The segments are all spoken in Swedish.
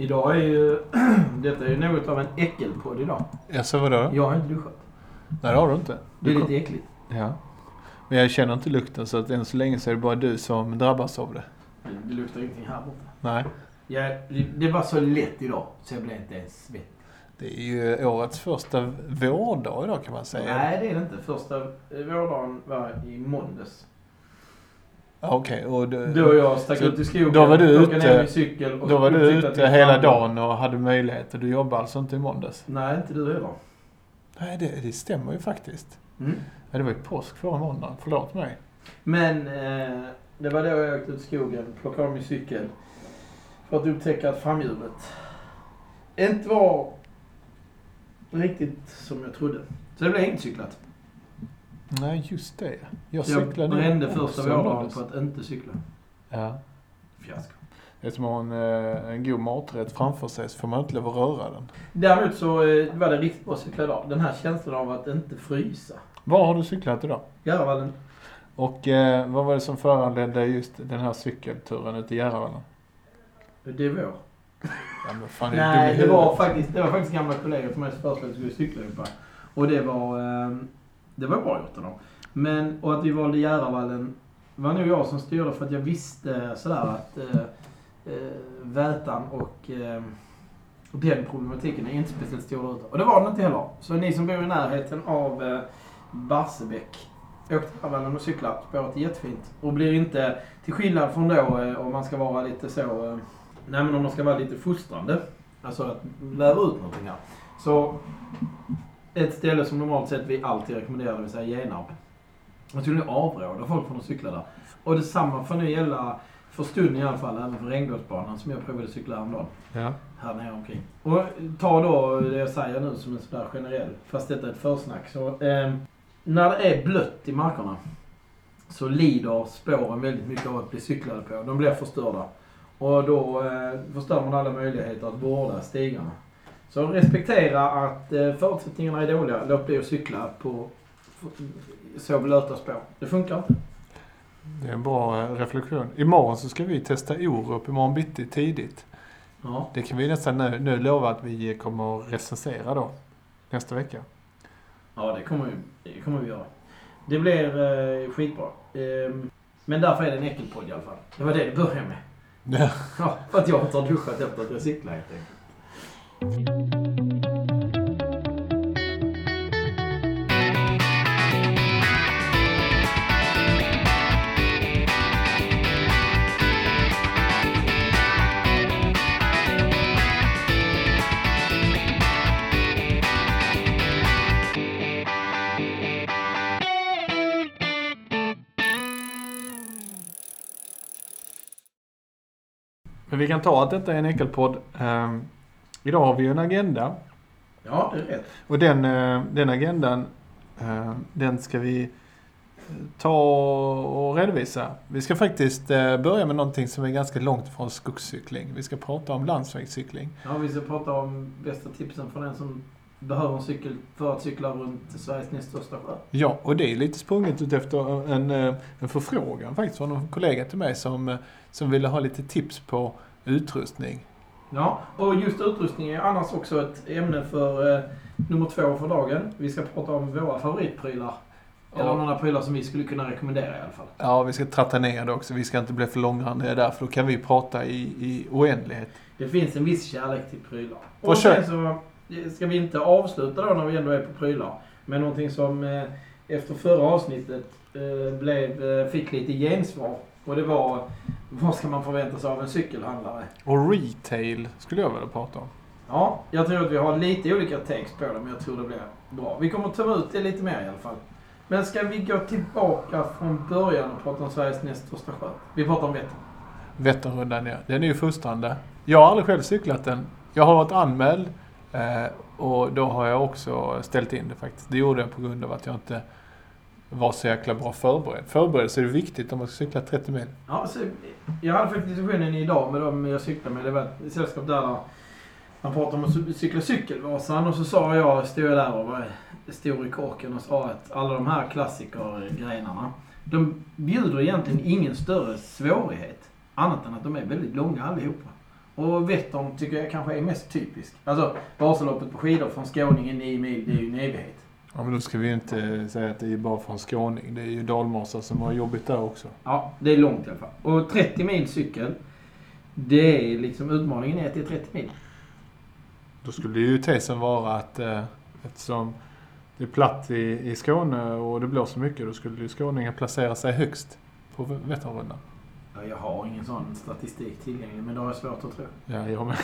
Idag är ju... Detta är ju något av en äckelpodd idag. Jaså, vadå? Jag har inte duschat. Nej, det har du inte. Det är Du lite äckligt. Ja. Men jag känner inte lukten så att än så länge så är det bara du som drabbas av det. Det luktar ingenting här borta. Nej. Jag, det var så lätt idag så jag blev inte ens svettig. Det är ju årets första vårdag idag kan man säga. Nej, det är det inte. Första vårdagen var i måndags. Okej, och du, Då och jag stack ut i skogen, då var du ute- ner min cykel och då var du ute hela dagen och hade möjligheter. Du jobbade alltså inte i måndags? Nej, inte du heller. Nej, det, det stämmer ju faktiskt. Mm. Ja, det var ju påsk förra måndagen. Förlåt mig. Men eh, det var då jag åkte ut i skogen, plockade av min cykel. För att upptäcka att framhjulet inte var riktigt som jag trodde. Så det blev inte cyklat. Nej, just det. Jag Så jag cyklade brände första vårdagen på att inte cykla. Ja. Fiasko. Det är som att ha en, eh, en god maträtt framför sig så får man inte lov att röra den. Däremot så eh, var det riktigt bra att cykla idag. Den här känslan av att inte frysa. Var har du cyklat idag? Järvallen. Och eh, vad var det som föranledde just den här cykelturen ut i Järvavallen? Det är vår. Ja, men fan, Nej, det var, faktiskt, det var faktiskt gamla kollegor till mig som föreslog att vi skulle cykla ihop. Och det var, eh, det var bra gjort av dem. Men, och att vi valde Järvavallen var nog jag som styrde för att jag visste sådär att eh, eh, Vätan och eh, den problematiken är inte speciellt stor där ute. Och det var den inte heller. Så ni som bor i närheten av eh, Barsebäck, åk till Järvavallen och cykla. Spåret är jättefint. Och blir inte, till skillnad från då eh, om man ska vara lite så, eh, nej men om man ska vara lite fostrande. Alltså att lära ut någonting här. Så ett ställe som normalt sett vi alltid rekommenderar, det vill säga Genarp. Jag skulle avråda folk från att cykla där. Och detsamma får nu gälla, för stunden i alla fall, även för regnbågsbanan som jag provade cykla häromdagen. Ja. Här nere omkring. Och ta då det jag säger nu som en sådär generell, fast detta är ett försnack. Så, eh, när det är blött i markerna så lider spåren väldigt mycket av att bli cyklade på. De blir förstörda. Och då eh, förstör man alla möjligheter att vårda stigarna. Så respektera att eh, förutsättningarna är dåliga. Låt bli att cykla på så blöta spår. Det funkar inte. Det är en bra eh, reflektion. Imorgon så ska vi testa Orup imorgon bitti tidigt. Ja. Det kan vi nästan nu, nu lova att vi kommer att recensera då. Nästa vecka. Ja, det kommer, vi, det kommer vi göra. Det blir eh, skitbra. Ehm, men därför är det en äckelpodd i alla fall. Det var det det började med. Ja. Ja, för att jag inte har duschat efter att jag cyklade helt enkelt. Vi kan ta att detta är en äckelpodd. Um, idag har vi ju en agenda. Ja, det är rätt. Och den, eh, den agendan, eh, den ska vi eh, ta och redovisa. Vi ska faktiskt eh, börja med någonting som är ganska långt från skogscykling. Vi ska prata om landsvägscykling. Ja, vi ska prata om bästa tipsen för den som behöver en cykel för att cykla runt Sveriges näst största sjö. Ja, och det är lite sprunget ut efter en, eh, en förfrågan faktiskt från en kollega till mig som, eh, som ville ha lite tips på utrustning. Ja, och just utrustning är annars också ett ämne för eh, nummer två för dagen. Vi ska prata om våra favoritprylar. Eller Ja. några prylar som vi skulle kunna rekommendera i alla fall. Ja, vi ska tratta ner det också. Vi ska inte bli för långrandiga där, för då kan vi prata i, i oändlighet. Det finns en viss kärlek till prylar. Och sen så ska vi inte avsluta då när vi ändå är på prylar. med någonting som eh, efter förra avsnittet eh, blev, eh, fick lite gensvar. Och det var, vad ska man förvänta sig av en cykelhandlare? Och retail skulle jag vilja prata om. Ja, jag tror att vi har lite olika takes på det, men jag tror det blir bra. Vi kommer ta ut det lite mer i alla fall. Men ska vi gå tillbaka från början och prata om Sveriges näst största sjö? Vi pratar om Vättern. Vätternrundan, ja. Den är ju fostrande. Jag har aldrig själv cyklat den. Jag har varit anmäld eh, och då har jag också ställt in det faktiskt. Det gjorde jag på grund av att jag inte vara så jäkla bra förberedd. Förberedelse är viktigt om man ska cykla 30 mil. Ja, så jag hade faktiskt diskussionen idag med dem jag cyklade med. Det var ett sällskap där, där man pratade om att cykla Cykelvasan och så sa jag, stod jag där och var stor i korken och sa att alla de här klassikergrenarna, de bjuder egentligen ingen större svårighet. Annat än att de är väldigt långa allihopa. Och Vättern tycker jag kanske är mest typisk. Alltså Vasaloppet på skidor från skåningen 9 mil, det är ju en evighet. Ja, men då ska vi inte säga att det är bara från skåning. Det är ju dalmasar som har jobbigt där också. Ja, det är långt i alla fall. Och 30 mil cykel, det är liksom utmaningen är att det är 30 mil. Då skulle ju tesen vara att eh, eftersom det är platt i, i Skåne och det blåser mycket, då skulle ju skåningen placera sig högst på Vätternrundan. Ja, jag har ingen sån statistik tillgänglig, men det har jag svårt att tro. Ja, jag med.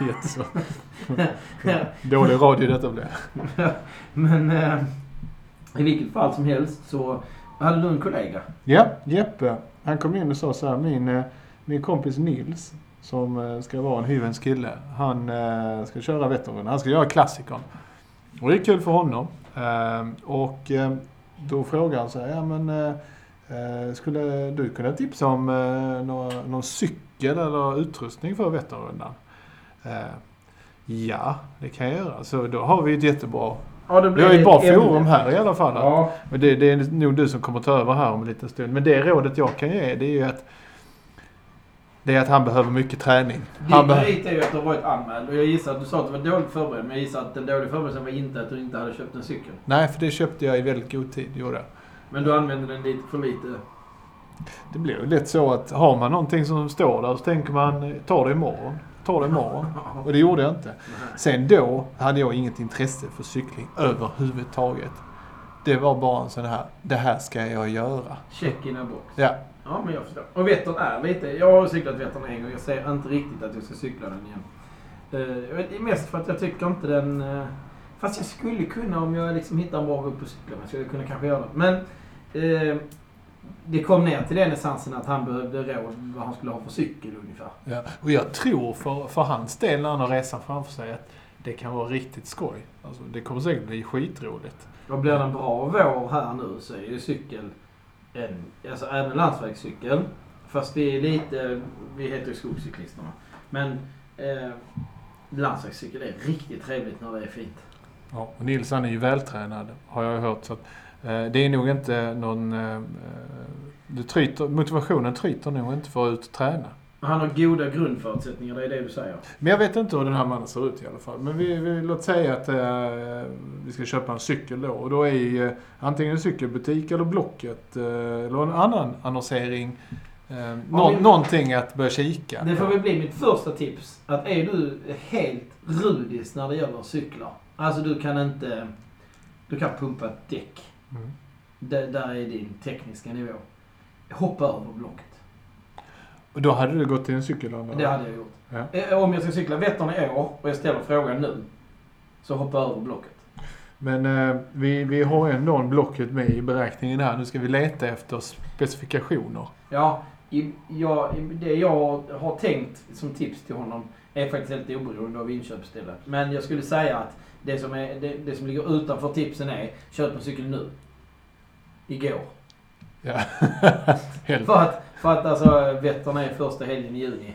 Jättesvårt. Dålig radio detta blev. men eh, i vilket fall som helst så hade du en kollega. Ja, Jeppe. Han kom in och sa så här, min, eh, min kompis Nils, som eh, ska vara en hyvens kille, han eh, ska köra Vätternrundan. Han ska göra klassikern. Och det är kul för honom. Eh, och då frågar han så här, ja men skulle du kunna tipsa om eh, några, någon cykel eller utrustning för Vätternrundan? Eh, ja, det kan jag göra. Så då har vi ett jättebra Ja, det vi har ju ett bra forum här i alla fall. Ja, Men det, det är nog du som kommer ta över här om en liten stund. Men det rådet jag kan ge det är ju att det är att han behöver mycket träning. Din merit är ju att du har varit anmäld. Och jag gissar att du sa att du var dåligt förberedd. Men jag gissar att den dåliga förberedelsen var inte att du inte hade köpt en cykel. Nej, för det köpte jag i väldigt god tid. Gjorde jag. Men du använde den lite för lite. Det blir ju lätt så att har man någonting som står där så tänker man ta det imorgon. Ta det imorgon. Och det gjorde jag inte. Sen då hade jag inget intresse för cykling överhuvudtaget. Det var bara en sån här, det här ska jag göra. Check in a box. Ja, Ja, men jag förstår. Och Vättern är lite... Jag har cyklat Vättern en gång. Jag ser inte riktigt att jag ska cykla den igen. Eh, jag det är mest för att jag tycker inte den... eh, Fast jag skulle kunna om jag liksom hittar en bra väg på cykeln. Jag skulle kunna kanske göra det. Men... Eh, det kom ner till den essensen att han behövde råd vad han skulle ha för cykel ungefär. Ja, och jag tror för, för hans del när han har resan framför sig att det kan vara riktigt skoj. Alltså, det kommer säkert bli skitroligt. Och blir det en bra vår här nu så är ju cykel en, alltså även landsvägscykel. Fast vi är lite, vi heter ju skogscyklisterna. Men eh, landsvägscykel är riktigt trevligt när det är fint. Ja, och Nils han är ju vältränad har jag hört. Så att, det är nog inte någon... Eh, det tryter, motivationen tryter nog inte för att ut och träna. Han har goda grundförutsättningar, det är det du säger. Men jag vet inte hur den här mannen ser ut i alla fall. Men vi, vi, låt säga att eh, vi ska köpa en cykel då. Och då är ju eh, antingen en cykelbutik eller Blocket eh, eller en annan annonsering. Eh, nå, vi- Någonting att börja kika. Det får väl bli mitt första tips. Att är du helt rudis när det gäller cyklar. Alltså du kan inte... Du kan pumpa ett däck. Mm. Det, där är din tekniska nivå. Hoppa över blocket. Och då hade du gått till en cykelhandlare? Det hade jag gjort. Ja. Eh, Om jag ska cykla Vättern i år och jag ställer frågan nu. Så hoppa över blocket. Men eh, vi, vi har ändå en Blocket med i beräkningen här. Nu ska vi leta efter specifikationer. Ja, i, ja, i- det jag har tänkt som tips till honom är faktiskt helt oberoende av inköpsstället. Men jag skulle säga att det som, är, det, det som ligger utanför tipsen är köp en cykel nu. Igår. Ja. För att, för att alltså Vättern är första helgen i juni.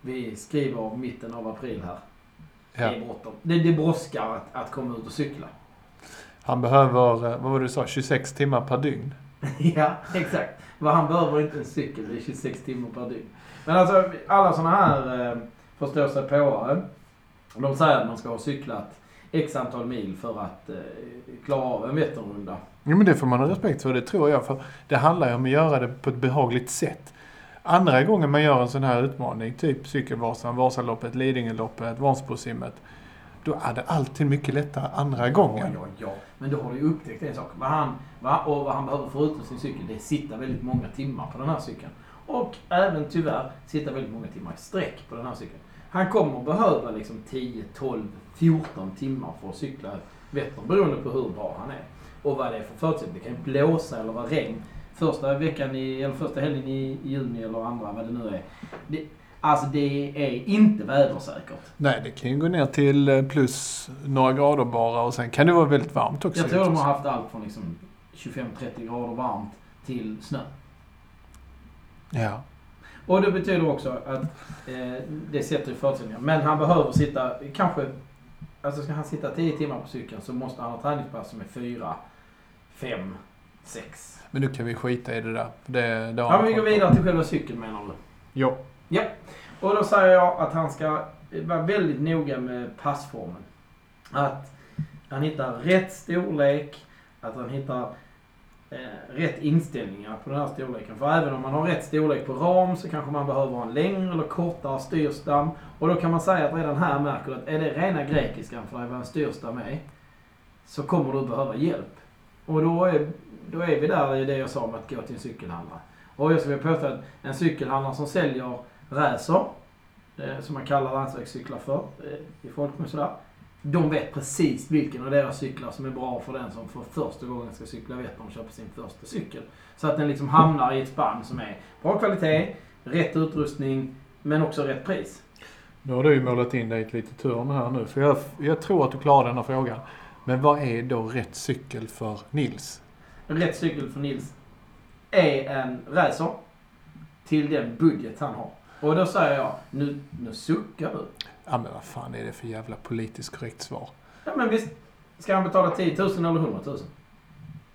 Vi skriver mitten av april här. Det Ja. är bråttom. Det, det brådskar att, att komma ut och cykla. Han behöver, eh, vad var det du sa, 26 timmar per dygn? Ja, exakt. Vad han behöver är inte en cykel, det är 26 timmar per dygn. Men alltså, alla sådana här eh, förståsigpåare, de säger att man ska ha cyklat x antal mil för att eh, klara av en Vätternrunda. Ja, men det får man ha respekt för, det tror jag. För det handlar ju om att göra det på ett behagligt sätt. Andra gången man gör en sån här utmaning, typ Cykelvasan, Vasaloppet, Lidingöloppet, Vansbrosimmet, då är det alltid mycket lättare andra gången. Ja, ja, ja. Men då har du ju upptäckt en sak. Vad han, va, och vad han behöver förutom sin cykel, det är sitta väldigt många timmar på den här cykeln. Och även tyvärr sitta väldigt många timmar i sträck på den här cykeln. Han kommer behöva liksom 10, 12, 14 timmar för att cykla Vättern beroende på hur bra han är. Och vad det är för förutsättningar. Det kan ju blåsa eller vara regn. Första veckan i, eller första helgen i, juni eller andra, vad det nu är. Det, alltså det är inte vädersäkert. Nej, det kan ju gå ner till eh, plus några grader bara och sen kan det vara väldigt varmt också. Jag tror de har haft allt från liksom 25-30 grader varmt till snö. Ja. Och det betyder också att eh, det sätter förutsättningar. Men han behöver sitta, kanske, alltså ska han sitta 10 timmar på cykeln så måste han ha träningspass som är 4, 5, 6. Men nu kan vi skita i det där. Det, det har Ja, men vi går vidare till själva cykeln menar du? Ja. Ja. Och då säger jag att han ska vara väldigt noga med passformen. Att han hittar rätt storlek, att han hittar Eh, rätt inställningar på den här storleken. För även om man har rätt storlek på ram så kanske man behöver ha en längre eller kortare styrstam. Och då kan man säga att redan här märker du att är det rena grekiskan för dig vad en styrstam är, så kommer du behöva hjälp. Och då är, då är vi där i det jag sa om att gå till en cykelhandlare. Och jag skulle vilja påstå att en cykelhandlare som säljer racer, eh, som man kallar landsvägscyklar för eh, i folkmun sådär. De vet precis vilken av deras cyklar som är bra för den som för första gången ska cykla Vättern och köpa sin första cykel. Så att den liksom hamnar i ett spann som är bra kvalitet, rätt utrustning, men också rätt pris. Nu har du ju målat in dig i ett litet hörn här nu, för jag, jag tror att du klarar denna frågan. Men vad är då rätt cykel för Nils? Rätt cykel för Nils är en racer till den budget han har. Och då säger jag, nu, nu suckar du. Ja men vad fan är det för jävla politiskt korrekt svar? Ja men visst, ska han betala 10 000 eller 100 000?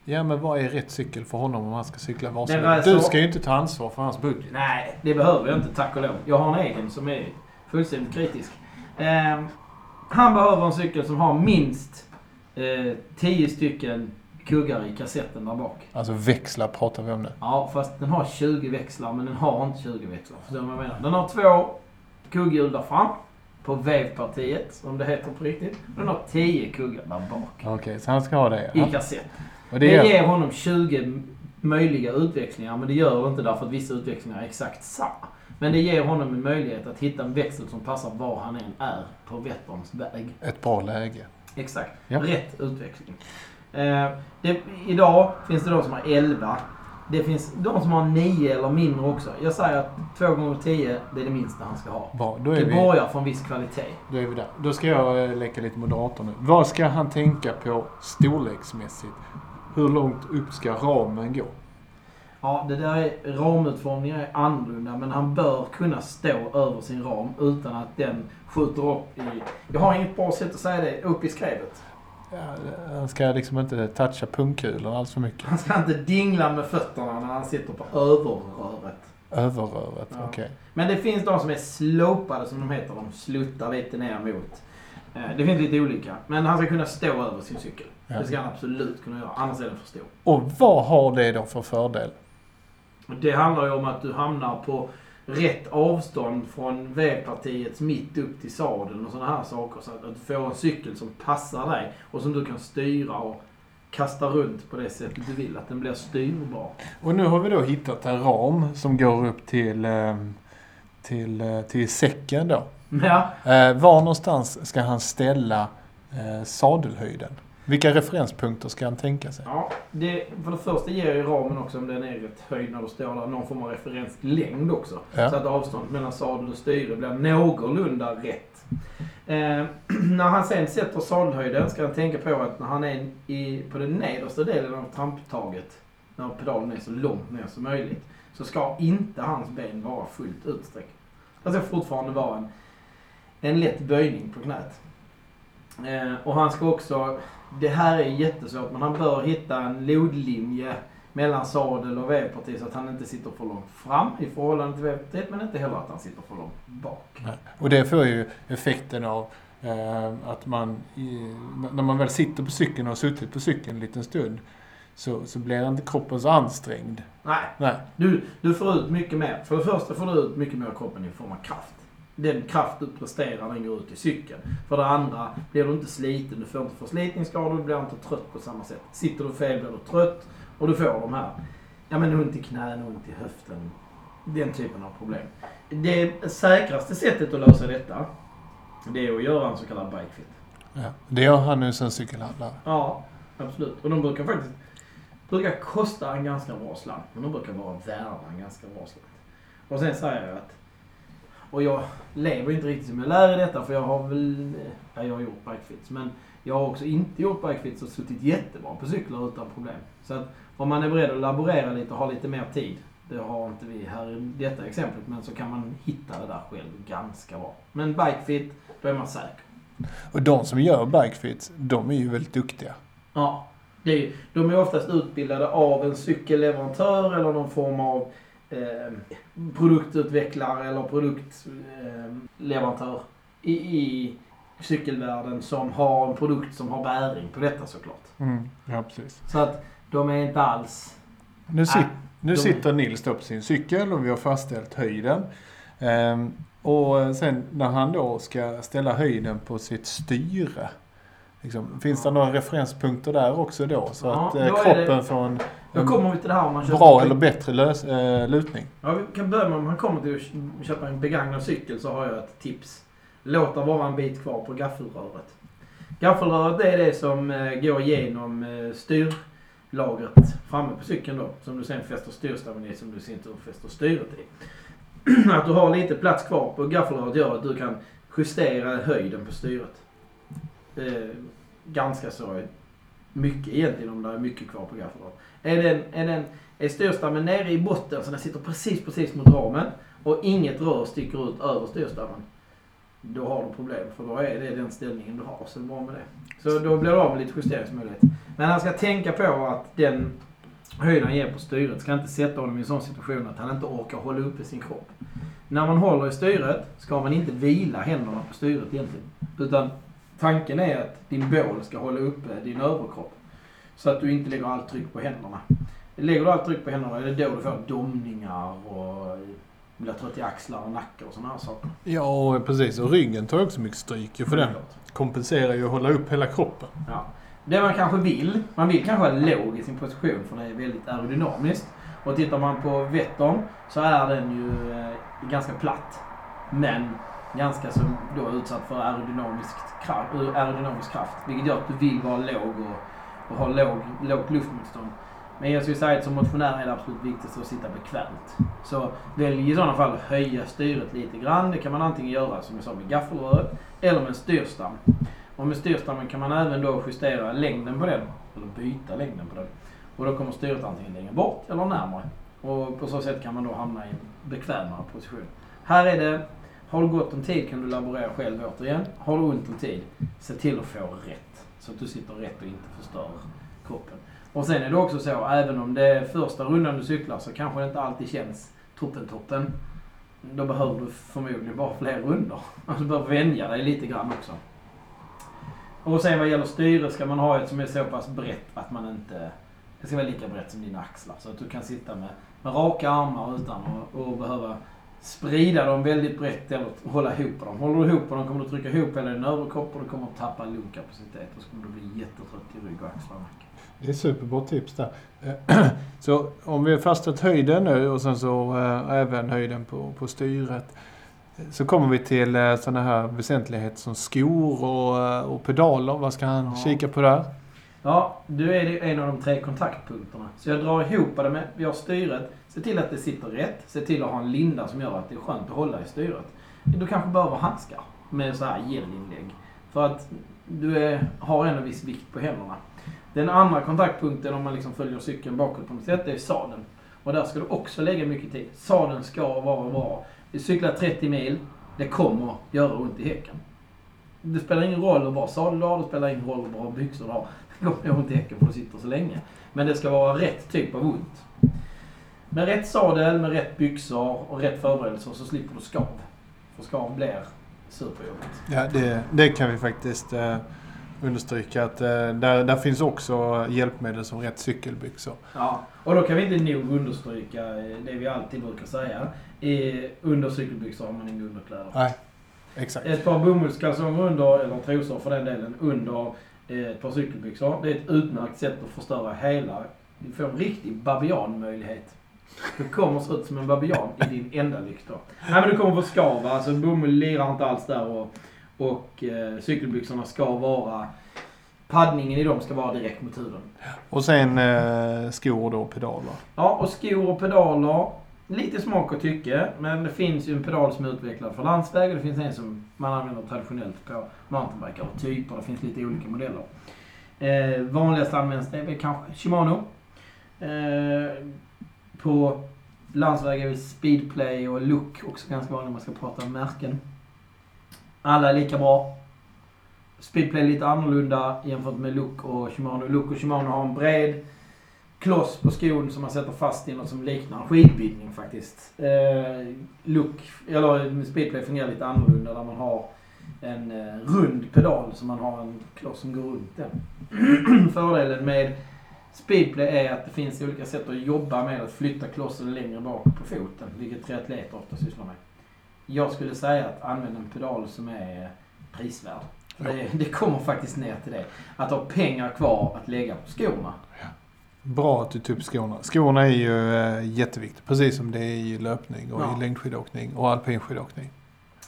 Ja men vad är rätt cykel för honom om han ska cykla Den varsin? racer- Du ska ju inte ta ansvar för hans budget. Nej, det behöver jag inte tack och lov. Jag har en egen som är fullständigt kritisk. Ehm, han behöver en cykel som har minst eh, 10 stycken kuggar i kassetten där bak. Alltså växlar pratar vi om nu. Ja, fast den har 20 växlar, men den har inte 20 växlar. Förstår du vad jag menar? Den har två kugghjul där fram, på vevpartiet, som det heter på riktigt. Den har 10 kuggar där bak, Okej, så han ska ha det. i kassett. Och Det det ger honom 20 möjliga utväxlingar, men det gör det inte därför att vissa utväxlingar är exakt samma. Men det ger honom en möjlighet att hitta en växel som passar var han än är på Vätterns väg. ett bra läge. Exakt. Ja. Rätt utväxling. Eh, det, idag finns det de som har 11. Det finns de som har 9 eller mindre också. Jag säger att 2 gånger 10 det är det minsta han ska ha. Bra, då är, Det vi, borgar för en viss kvalitet. då är vi där. Då ska jag eh, leka lite moderator nu. Vad ska han tänka på storleksmässigt? Hur långt upp ska ramen gå? Ja, det där är, ramutformningen är annorlunda, men han bör kunna stå över sin ram utan att den skjuter upp i... Jag har inget bra sätt att säga det, upp i skrevet. Han ska liksom inte toucha pungkulorna allt för mycket. Han ska inte dingla med fötterna när han sitter på överröret. Överröret, Ja. okej. Men det finns de som är slopade, som de heter. De sluttar lite ner mot. Eh, Det finns lite olika. Men han ska kunna stå över sin cykel. Ja. Det ska han absolut kunna göra, annars är den för stor. Och vad har det då för fördel? Det handlar ju om att du hamnar på rätt avstånd från vevpartiets mitt upp till sadeln och sådana här saker. Så att att du får en cykel som passar dig och som du kan styra och kasta runt på det sättet du vill. Att den blir styrbar. Och nu har vi då hittat en ram som går upp till, eh, till, eh, till säcken då. Ja, Eh, var någonstans ska han ställa sadelhöjden? Vilka referenspunkter ska han tänka sig? ja det, för det första ger ju ramen också, om den är rätt höjd när du står där, någon form av referenslängd också. Ja. Så att avståndet mellan sadel och styre blir någorlunda rätt. Eh, när han sen sätter sadelhöjden ska han tänka på att när han är i, på den nedersta delen av tramptaget, när pedalen är så långt ner som möjligt, så ska inte hans ben vara fullt utsträckt. Det ska fortfarande vara en, en lätt böjning på knät. Eh, och han ska också, det här är jättesvårt, men han bör hitta en lodlinje mellan sadel och vevparti så att han inte sitter för långt fram i förhållande till vevpartiet, men inte heller att han sitter för långt bak. Nej. Och det får ju effekten av eh, att man, i, när man väl sitter på cykeln och har suttit på cykeln en liten stund, så, så blir inte kroppen så ansträngd. Nej, Nej. du, du får ut mycket mer. För det första får du ut mycket mer av kroppen i form av kraft. Den kraft du presterar, den går ut i cykeln. För det andra, blir du inte sliten, du får inte förslitningsskador, du blir inte trött på samma sätt. Sitter du fel blir du trött och du får de här, ja men ont i knän, ont i höften, den typen av problem. Det säkraste sättet att lösa detta, det är att göra en så kallad bikefit. Ja. Det gör han nu som cykelhandlare. Ja, absolut. Och de brukar faktiskt brukar kosta en ganska bra slant. Men de brukar vara värda en ganska bra slant. Och sen säger jag att, och jag lever inte riktigt som jag lär i detta för jag har väl, ja jag har gjort bikefits. Men jag har också inte gjort bikefits och suttit jättebra på cyklar utan problem. Så att om man är beredd att laborera lite och ha lite mer tid. Det har inte vi här i detta exemplet men så kan man hitta det där själv ganska bra. Men bikefit, då är man säker. Och de som gör bikefits, de är ju väldigt duktiga. Ja. Det är, de är oftast utbildade av en cykelleverantör eller någon form av eh, produktutvecklare eller produktleverantör eh, i, i cykelvärlden som har en produkt som har bäring på detta såklart. Mm, ja, precis. Så att de är inte alls... Nu, sit, nu de- sitter Nils då på sin cykel och vi har fastställt höjden. Ehm, och sen när han då ska ställa höjden på sitt styre. Liksom, finns det några referenspunkter där också då? Så Ja, att eh, kroppen det- får en, Då en kommer vi till det här om man köper... bra eller bättre lös, eh, lutning. Ja, vi kan börja med om man kommer till att köpa en begagnad cykel så har jag ett tips. Låt det vara en bit kvar på gaffelröret. Gaffelröret är det som eh, går igenom eh, styrlagret framme på cykeln då. Som du sen fäster styrstammen i, som du i sin tur fäster styret i. att du har lite plats kvar på gaffelröret gör att du kan justera höjden på styret. Eh, ganska så mycket egentligen om det är mycket kvar på gaffelröret. Är den, är den är styrstammen nere i botten så den sitter precis, precis mot ramen och inget rör sticker ut över styrstammen. Då har du problem för då är det den ställningen du har. Så det är bra med det. Så då blir det av med lite justeringsmöjlighet. Men han ska tänka på att den höjden han ger på styret ska inte sätta honom i en sån situation att han inte orkar hålla uppe sin kropp. När man håller i styret ska man inte vila händerna på styret egentligen. Utan tanken är att din bål ska hålla uppe din överkropp. Så att du inte lägger allt tryck på händerna. Lägger du allt tryck på händerna är det då du får domningar och blir trött i axlar och nacke och sådana här saker. Ja, precis. Och ryggen tar också mycket stryk ju för den. Kompenserar ju att hålla upp hela kroppen. Ja. Det man kanske vill, man vill kanske vara låg i sin position för det är väldigt aerodynamiskt. Och tittar man på Vättern så är den ju eh, ganska platt. Men ganska så då utsatt för aerodynamisk kraft, eh, aerodynamisk kraft. Vilket gör att du vill vara låg och, och ha låg, lågt luftmotstånd. Men jag skulle säga att som motionär är det absolut viktigast att sitta bekvämt. Så välj i sådana fall att höja styret lite grann. Det kan man antingen göra som jag sa med gaffelröret eller med en styrstam. Och med styrstammen kan man även då justera längden på den. Eller byta längden på den. Och då kommer styret antingen längre bort eller närmare. Och på så sätt kan man då hamna i en bekvämare position. Här är det, har du gott om tid kan du laborera själv återigen. Har du ont om tid, se till att få rätt. Så att du sitter rätt och inte förstör kroppen. Och sen är det också så, även om det är första rundan du cyklar så kanske det inte alltid känns toppen-toppen. Då behöver du förmodligen bara fler rundor. Alltså, du behöver vänja dig lite grann också. Och sen vad gäller styre ska man ha ett som är så pass brett att man inte... Det ska vara lika brett som dina axlar. Så att du kan sitta med, med raka armar utan att behöva sprida dem väldigt brett eller hålla ihop dem. Håller du ihop dem kommer du trycka ihop hela din överkropp och du kommer att tappa lungkapacitet. Och så kommer du bli jättetrött i rygg och axlar och nacke. Det är superbra tips där. Så om vi har fastställt höjden nu och sen så äh, även höjden på, på styret. Så kommer vi till äh, sådana här väsentligheter som skor och, äh, och pedaler. Vad ska han Ja. kika på där? Ja, du är det en av de tre kontaktpunkterna. Så jag drar ihop det med, vi har styret. Se till att det sitter rätt. Se till att ha en linda som gör att det är skönt att hålla i styret. Du kanske behöver handskar med så här gelinlägg. För att du är, har en viss vikt på händerna. Den andra kontaktpunkten om man liksom följer cykeln bakåt på något sätt, det är sadeln. Och där ska du också lägga mycket tid. Sadeln ska vara bra. Vi cyklar 30 mil. Det kommer göra ont i häcken. Det spelar ingen roll hur bra sadel du har, det spelar ingen roll hur bra byxor du har. Det kommer göra ont i häcken för du sitter så länge. Men det ska vara rätt typ av ont. Med rätt sadel, med rätt byxor och rätt förberedelser så slipper du skav. För skav blir superjobbigt. Ja, det, det kan vi faktiskt äh, understryka att äh, där, där finns också hjälpmedel som rätt cykelbyxor. Ja, och då kan vi inte nog understryka eh, det vi alltid brukar säga. I, under cykelbyxor har man inga underkläder. Nej, exakt. Ett par bomullskalsonger under, eller trosor för den delen, under eh, ett par cykelbyxor. Det är ett utmärkt sätt att förstöra hela... Du får en riktig babianmöjlighet. Du kommer se ut som en babian i din enda lykt då. Nej men du kommer få skav. Alltså bomull lirar inte alls där och, och eh, cykelbyxorna ska vara... Paddningen i dem ska vara direkt mot huden. Och sen äh, skor då, pedaler. Ja, och skor och pedaler. Lite smak och tycke, men det finns ju en pedal som är utvecklad för landsväg och det finns en som man använder traditionellt på mountainbikar och typer. Det finns lite olika modeller. Eh, vanligast används det väl kanske Shimano. Eh, på landsväg är väl Speedplay och Look också ganska vanligt när man ska prata om märken. Alla är lika bra. Speedplay är lite annorlunda jämfört med Look och Shimano. Look och Shimano har en bred kloss på skon som man sätter fast i något som liknar en skidbindning faktiskt. Eh, look, eller speedplay fungerar lite annorlunda där man har en eh, rund pedal så man har en kloss som går runt den. Fördelen med speedplay är att det finns olika sätt att jobba med att flytta klossen längre bak på foten, vilket triatleter ofta sysslar med. Jag skulle säga att använda en pedal som är prisvärd. Det, det kommer faktiskt ner till det. Att ha pengar kvar att lägga på skorna. Bra att du tog upp skorna. Skorna är ju äh, jätteviktigt. Precis som det är i löpning och Ja. i längdskidåkning och alpinskidåkning.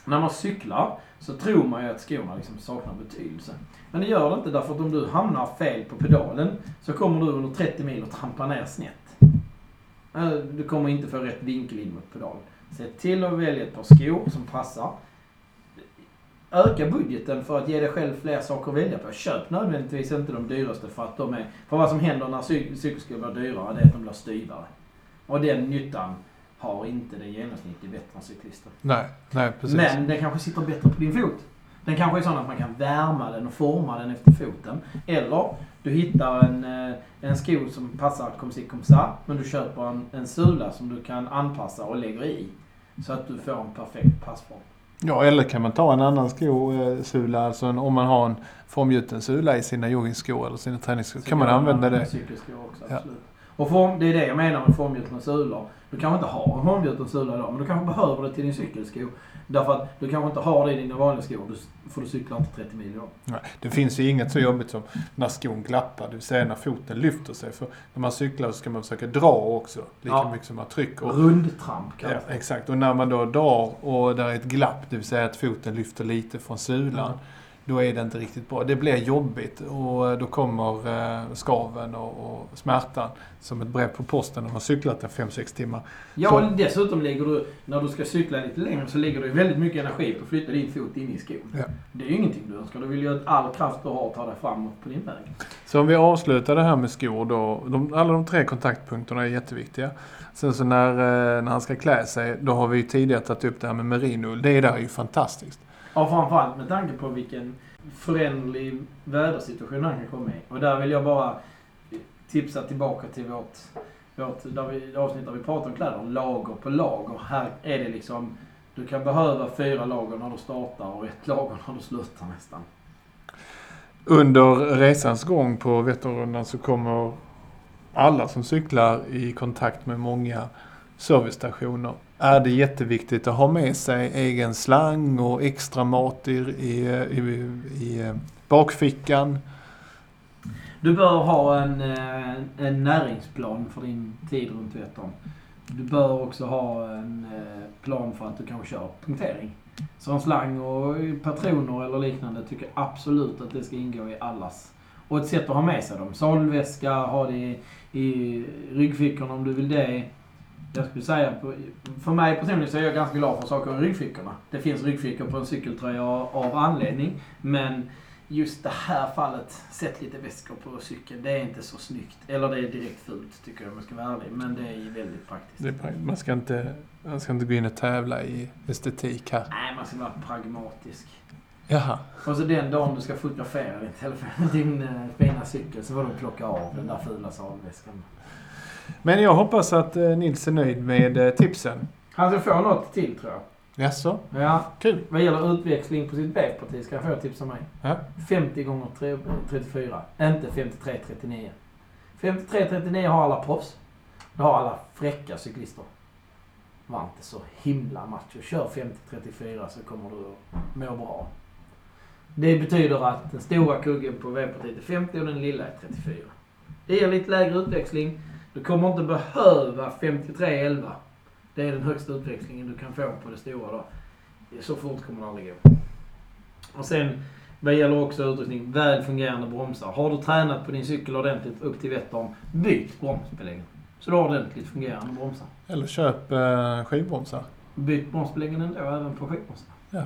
När man cyklar så tror man ju att skorna liksom saknar betydelse. Men det gör det inte därför att om du hamnar fel på pedalen så kommer du under 30 mil att trampa ner snett. Eh, du kommer inte få rätt vinkel in mot pedalen. Se till att välja ett par skor som passar. Öka budgeten för att ge dig själv fler saker att välja på. Köp nödvändigtvis inte de dyraste för att de är... För vad som händer när cykelskor blir dyrare det är att de blir styvare. Och den nyttan har inte den genomsnittliga veterancyklisten. Nej, nej precis. Men den kanske sitter bättre på din fot. Den kanske är sån att man kan värma den och forma den efter foten. Eller du hittar en, eh, en sko som passar comme ci comme ça, men du köper en, en sula som du kan anpassa och lägger i. Så att du får en perfekt passform. Ja, eller kan man ta en annan skosula, alltså en, om man har en formgjuten sula i sina joggingskor eller sina träningsskor, Så kan man använda det. Cykelskor också, Ja. Och form, det är det jag menar med formgjutna sulor. Du kanske inte har en formgjuten sula idag, men du kanske behöver det till din cykelsko. Därför att du kanske inte har det i dina vanliga skor, du, för du cyklar inte 30 mil idag. Nej, det finns ju inget så jobbigt som när skon glappar, det vill säga när foten lyfter sig. För när man cyklar så ska man försöka dra också, lika Ja. mycket som man trycker. Rundtramp Ja, kallas det. exakt. Och när man då drar och där är ett glapp, det vill säga att foten lyfter lite från sulan, då är det inte riktigt bra. Det blir jobbigt och då kommer eh, skaven och, och smärtan som ett brev på posten när man cyklat en 5-6 timmar. Ja, och dessutom ligger du, när du ska cykla lite längre, så ligger du väldigt mycket energi på att flytta din fot in i skon. Ja. Det är ju ingenting du önskar. Du vill ju att all kraft du har ta dig framåt på din väg. Så om vi avslutar det här med skor då. De, alla de tre kontaktpunkterna är jätteviktiga. Sen så när, eh, när han ska klä sig, då har vi ju tidigare tagit upp det här med merinoull. Det där är ju fantastiskt. Ja, framförallt med tanke på vilken föränderlig vädersituation han kan komma i. Och där vill jag bara tipsa tillbaka till vårt, vårt där vi, avsnitt där vi pratar om kläder. Lager på lager. Här är det liksom... Du kan behöva fyra lager när du startar och ett lager när du slutar nästan. Under resans gång på Vätternrundan så kommer alla som cyklar i kontakt med många servicestationer. Är det jätteviktigt att ha med sig egen slang och extra mat i, i, i, i eh, bakfickan. Du bör ha en, eh, en näringsplan för din tid runt Vättern. Du bör också ha en eh, plan för att du kanske kör punktering. Så en slang och patroner eller liknande tycker jag absolut att det ska ingå i allas. Och ett sätt att ha med sig dem. Sadelväska, ha det i, i ryggfickorna om du vill det. Jag skulle säga, för mig personligen så är jag ganska glad för saker i ryggfickorna. Det finns ryggfickor på en cykeltröja av anledning. Men just det här fallet, sätt lite väskor på cykeln. Det är inte så snyggt. Eller det är direkt fult tycker jag om jag ska vara ärlig. Men det är ju väldigt praktiskt. Är. Man ska, inte, man ska inte gå in och tävla i estetik här. Nej, man ska vara pragmatisk. Jaha. Och så den dagen du ska fotografera din, telefon, din eh, fina cykel så får du plocka av den där fula sadelväskan. Men jag hoppas att eh, Nils är nöjd med eh, tipsen. Han ska få något till tror jag. Jaså? Ja, Kul. vad gäller utväxling på sitt vägparti ska jag få tips av mig. Ja. 50 gånger tre- 34, inte 53-39. 53-39 har alla proffs. Det har alla fräcka cyklister. Var inte så himla macho. Kör 50-34 så kommer du att må bra. Det betyder att den stora kuggen på V-partiet är 50 och den lilla är 34. Det ger lite lägre utväxling. Du kommer inte behöva 53-11. Det är den högsta utväxlingen du kan få på det stora då. Så fort kommer det aldrig gå. Och sen vad gäller också utrustning, väl fungerande bromsar. Har du tränat på din cykel ordentligt upp till Vättern, byt bromsbelägg. Så du har ordentligt fungerande bromsar. Eller köp eh, skivbromsar. Byt bromsbeläggen ändå, även på skivbromsar. Ja.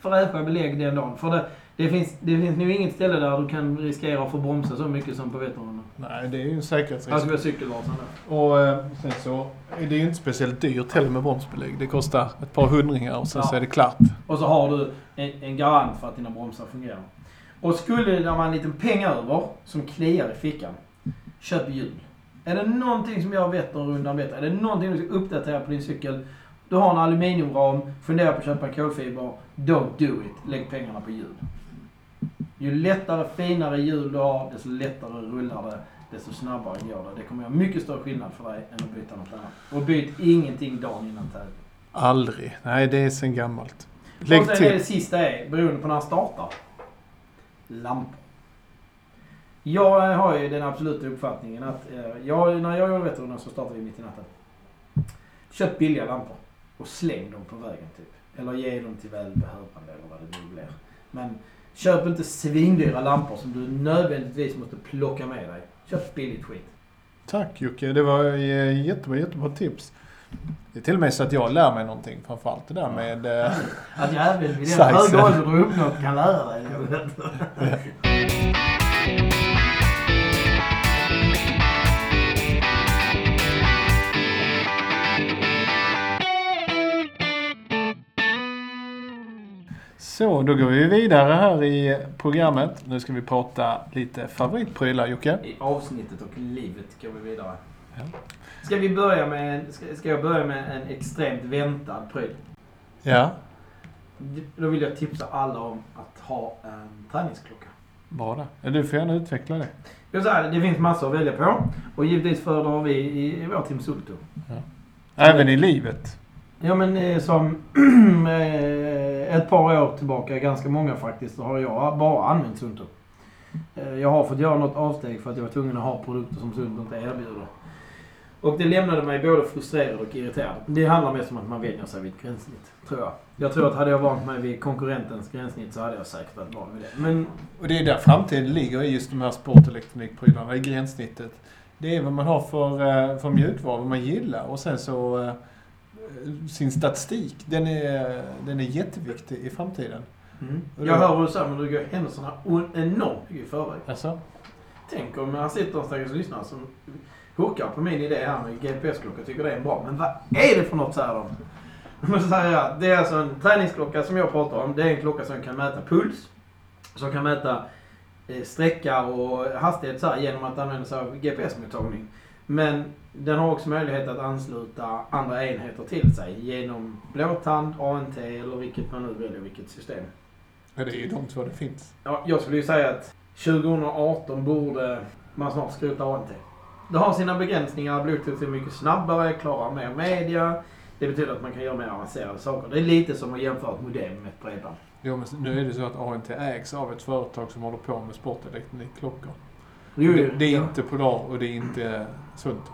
Fräscha belägg den dagen. För det, det, finns, det finns nog inget ställe där du kan riskera att få bromsa så mycket som på Vätternrundan. Nej, det är ju en Jag säkerhetsrisk. ska vara cykelvasan där. Och eh, sen så är det ju inte speciellt dyrt heller med bromsbelägg. Det kostar ett par hundringar och sen Ja. så är det klart. Och så har du en, en garant för att dina bromsar fungerar. Och skulle det vara en liten peng över som kliar i fickan. köp hjul. Är det någonting som gör Vätternrundan bättre, är det någonting du ska uppdatera på din cykel, du har en aluminiumram, fundera på att köpa en kolfiber, don't do it. Lägg pengarna på hjul. Ju lättare, finare hjul du har, desto lättare rullar det, desto snabbare går det. Det kommer göra mycket större skillnad för dig än att byta något annat. Och byt ingenting dagen innan tävling. Aldrig. Nej, det är sen gammalt. Och Lägg sen är det till. sista är, beroende på när han startar. Lampor. Jag har ju den absoluta uppfattningen att eh, jag, när jag gjorde Vätternrundan så startade vi mitt i natten. Köp billiga lampor och släng dem på vägen typ. Eller ge dem till välbehövande eller vad det nu blir. Men köp inte svindyra lampor som du nödvändigtvis måste plocka med dig. Köp billigt skit. Tack Jocke, det var eh, jättebra, jättebra tips. Det är till och med så att jag lär mig någonting, framförallt det där med... eh, Att jag även vid den höga ålder du uppnått kan lära dig. Så, då går vi vidare här i programmet. Nu ska vi prata lite favoritprylar, Jocke. I avsnittet och livet går vi vidare. Ja. Ska vi börja med, ska, ska jag börja med en extremt väntad pryl? Ja, Då vill jag tipsa alla om att ha en träningsklocka. bra. Ja, Du får gärna utveckla det. Jag säger, det finns massor att välja på. Och givetvis föredrar vi i, i vår Team Sulto. Även i livet. Ja men eh, som eh, ett par år tillbaka, ganska många faktiskt, så har jag bara använt Sunto. Eh, jag har fått göra något avsteg för att jag var tvungen att ha produkter som Sunto inte erbjuder. Och det lämnade mig både frustrerad och irriterad. Det handlar mest om att man vänjer sig vid ett gränssnitt, tror jag. Jag tror att hade jag vant mig vid konkurrentens gränssnitt så hade jag säkert varit van vid det. Men Och det är där framtiden ligger i just de här sportelektronikprylarna, i gränssnittet. Det är vad man har för, eh, för mjukvara, vad man gillar och sen så eh, sin statistik. Den är, den är jätteviktig i framtiden. Och jag hör vad du säger, men du går händelserna enormt mycket i förväg. Alltså, Tänk om jag sitter en stackars lyssnare som hookar på min idé här med GPS-klocka tycker det är bra. Men vad är det för något säger de? Men så det är alltså en träningsklocka som jag pratar om. Det är en klocka som kan mäta puls. Som kan mäta eh, sträcka och hastighet så här, genom att använda sig av GPS-mottagning. Men den har också möjlighet att ansluta andra enheter till sig genom blåtand, ANT eller vilket man nu väljer, vilket system. ja, det är ju de två det finns. Ja, jag skulle ju säga att 2018 borde man snart skrota ANT. Det har sina begränsningar. Bluetooth är mycket snabbare, klarar mer media. Det betyder att man kan göra mer avancerade saker. Det är lite som att jämföra ett modem med ett bredband. Jo, men nu är det så att ANT ägs av ett företag som håller på med sportelektronikklockor. Jo, Det, det är ja. inte Polar och det är inte Sunt.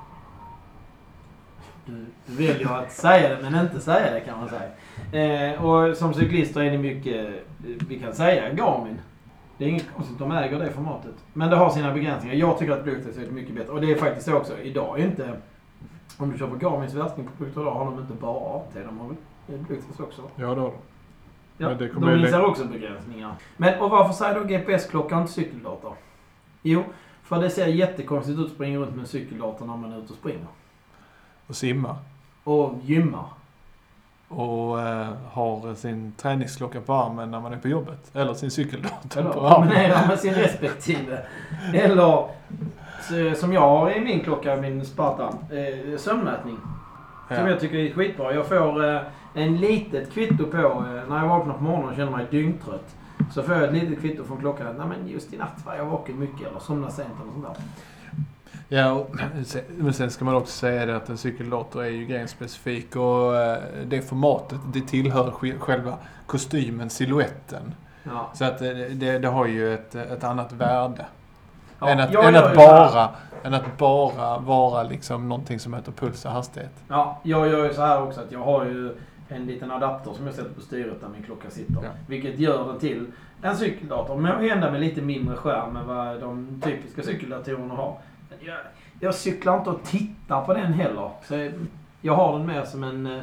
Du väljer att säga det men inte säga det kan man säga. Eh, och som cyklister är det mycket, eh, vi kan säga Garmin. Det är inget konstigt, de äger det formatet. Men det har sina begränsningar. Jag tycker att Bluetooth är mycket bättre. Och det är faktiskt så också. Idag är inte... Om du köper Garmins värsting på produkter idag har de inte bara AT. De har väl Bluetooth också. Ja, det har de. Ja, Men det kommer de visar också begränsningar. Men och varför säger då GPS-klockan inte cykeldator? Jo, för det ser jättekonstigt ut att springa runt med en cykeldator när man är ute och springer. Och simmar. Och gymmar. Och eh, har sin träningsklocka på armen när man är på jobbet. Eller sin cykeldator Eller på armen. kombinera med sin respektive. Eller så- som jag har i min klocka, min Spartan, eh, sömnmätning. Som Ja. jag tycker är skitbra. Jag får eh, en litet kvitto på eh, när jag vaknar på morgonen och känner mig dyngtrött. Så får jag ett litet kvitto från klockan. Nej men just i natt var jag vaken mycket eller somnade sent eller sånt där. Ja, och sen, men sen ska man också säga det att en cykeldator är ju grenspecifik och eh, det formatet det tillhör själva kostymen, siluetten. Ja. Så att eh, det, det har ju ett, ett annat värde. Ja, än, att, jag än, att bara, än att bara vara liksom någonting som heter puls och hastighet. Ja, jag gör ju så här också att jag har ju en liten adapter som jag sätter på styret där min klocka sitter. Ja. Vilket gör den till en cykeldator. Men ändå med lite mindre skärm än vad de typiska cykeldatorerna har. Jag, jag cyklar inte och tittar på den heller. Så jag har den mer som en, eh,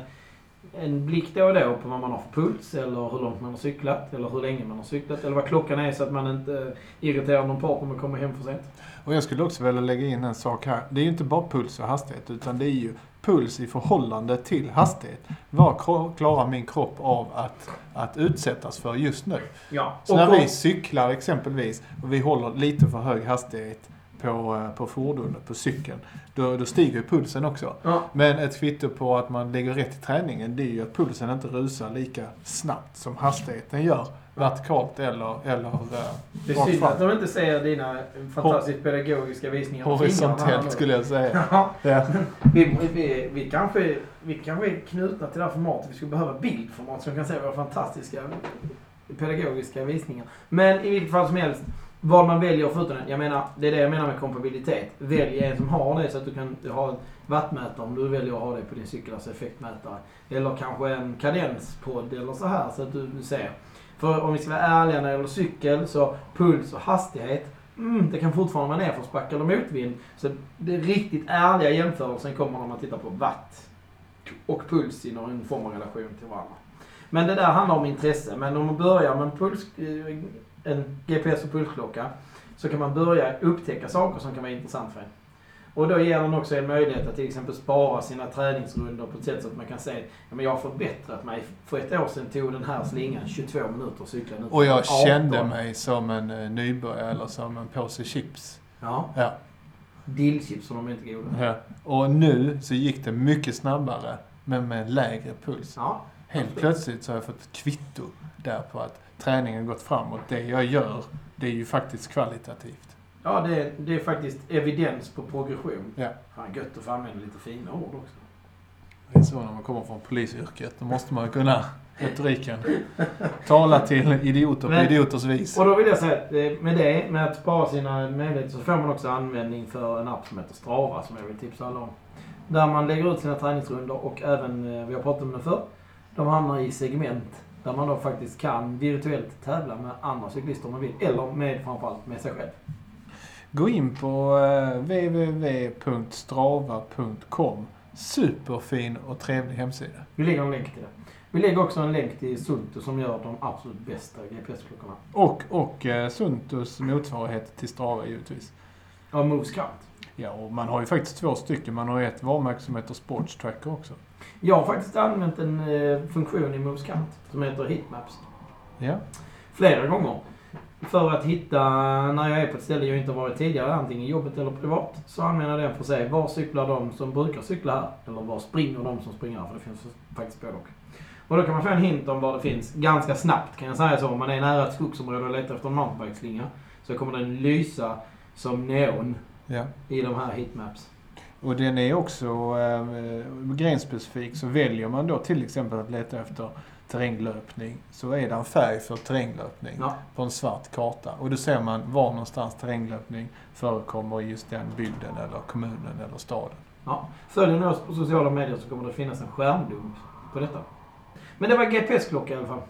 en blick då och då på vad man har för puls eller hur långt man har cyklat eller hur länge man har cyklat eller vad klockan är så att man inte irriterar någon part om man kommer hem för sent. Och jag skulle också vilja lägga in en sak här. Det är ju inte bara puls och hastighet utan det är ju puls i förhållande till hastighet. Vad klarar min kropp av att, att utsättas för just nu? Ja. Så och när vi cyklar exempelvis och vi håller lite för hög hastighet på, eh, på fordonet, på cykeln, då, då stiger ju pulsen också. Ja. Men ett kvitto på att man lägger rätt i träningen, det är ju att pulsen inte rusar lika snabbt som hastigheten gör. Vertikalt eller, eller eh, Det är synd att de inte ser dina fantastiskt pedagogiska visningar. Horisontellt skulle jag säga. Ja, Ja. vi, vi, vi, kanske, vi kanske är knutna till det här formatet. Vi skulle behöva bildformat vi kan se våra fantastiska pedagogiska visningar. Men i vilket fall som helst, vad man väljer förutom den. Jag menar, det är det jag menar med kompabilitet. Välj en som har det så att du kan ha en wattmätare om du väljer att ha det på din cykel, alltså effektmätare. Eller kanske en kadenspodd eller så här så att du, du ser. För om vi ska vara ärliga när det gäller cykel så puls och hastighet Mm, det kan fortfarande vara nedförsbacke eller motvind. Så det riktigt ärliga jämförelsen kommer när man tittar på watt och puls i någon form av relation till varandra. Men det där handlar om intresse. Men om man börjar med en, puls, eh, en GPS och pulsklocka så kan man börja upptäcka saker som kan vara intressant för en. Och då ger den också en möjlighet att till exempel spara sina träningsrundor på ett sätt så att man kan säga ja, men jag har förbättrat mig. För ett år sedan tog den här slingan 22 minuter att cykla nu. Och jag 18. kände mig som en eh, nybörjare eller som en påse chips. Ja. Ja. Dillchips som de är inte goda. ja. Och nu så gick det mycket snabbare, men med lägre puls. Ja. Helt plötsligt så har jag fått kvitto där på att träningen gått framåt. Det jag gör, det är ju faktiskt kvalitativt. Ja, det är, det är faktiskt evidens på progression. Ja. Fan, gött att få använda lite fina ord också. Det är så när man kommer från polisyrket. Då måste man kunna retoriken. Tala till idioter på idioters vis. Och då vill jag säga att eh, med det, med att spara sina möjligheter, så får man också användning för en app som heter Strava, som jag vill tipsa alla om. Där man lägger ut sina träningsrundor och även, eh, vi har pratat om det förr, de hamnar i segment. Där man då faktiskt kan virtuellt tävla med andra cyklister om man vill. Eller med, framförallt med sig själv. Gå in på eh, www.strava.com. Superfin och trevlig hemsida. Vi lägger en länk till det. Vi lägger också en länk till Sulto som gör de absolut bästa GPS-klockorna. Och, och eh, Suntus motsvarighet till Strava givetvis. Ja, Moves Count. Ja, och man har ju faktiskt två stycken. Man har ett varumärke som heter Sports Tracker också. Jag har faktiskt använt en eh, funktion i Moves Count som heter Hitmaps. Ja. Flera gånger. För att hitta, när jag är på ett ställe jag inte har varit tidigare, antingen jobbet eller privat, så använder jag den för att se var cyklar de som brukar cykla här? Eller var springer de som springer här? För det finns faktiskt både och. Och då kan man få en hint om var det finns ganska snabbt, kan jag säga så. Om man är nära ett skogsområde och letar efter en mountainbikeslinga så kommer den lysa som neon ja. i de här hitmaps. Och den är också eh, grenspecifik. Så väljer man då till exempel att leta efter terränglöpning så är det en färg för terränglöpning Ja. på en svart karta. Och då ser man var någonstans terränglöpning förekommer i just den bygden eller kommunen eller staden. Ja. Följer ni oss på sociala medier så kommer det finnas en skärmdump på detta. Men det var GPS-klocka i alla fall.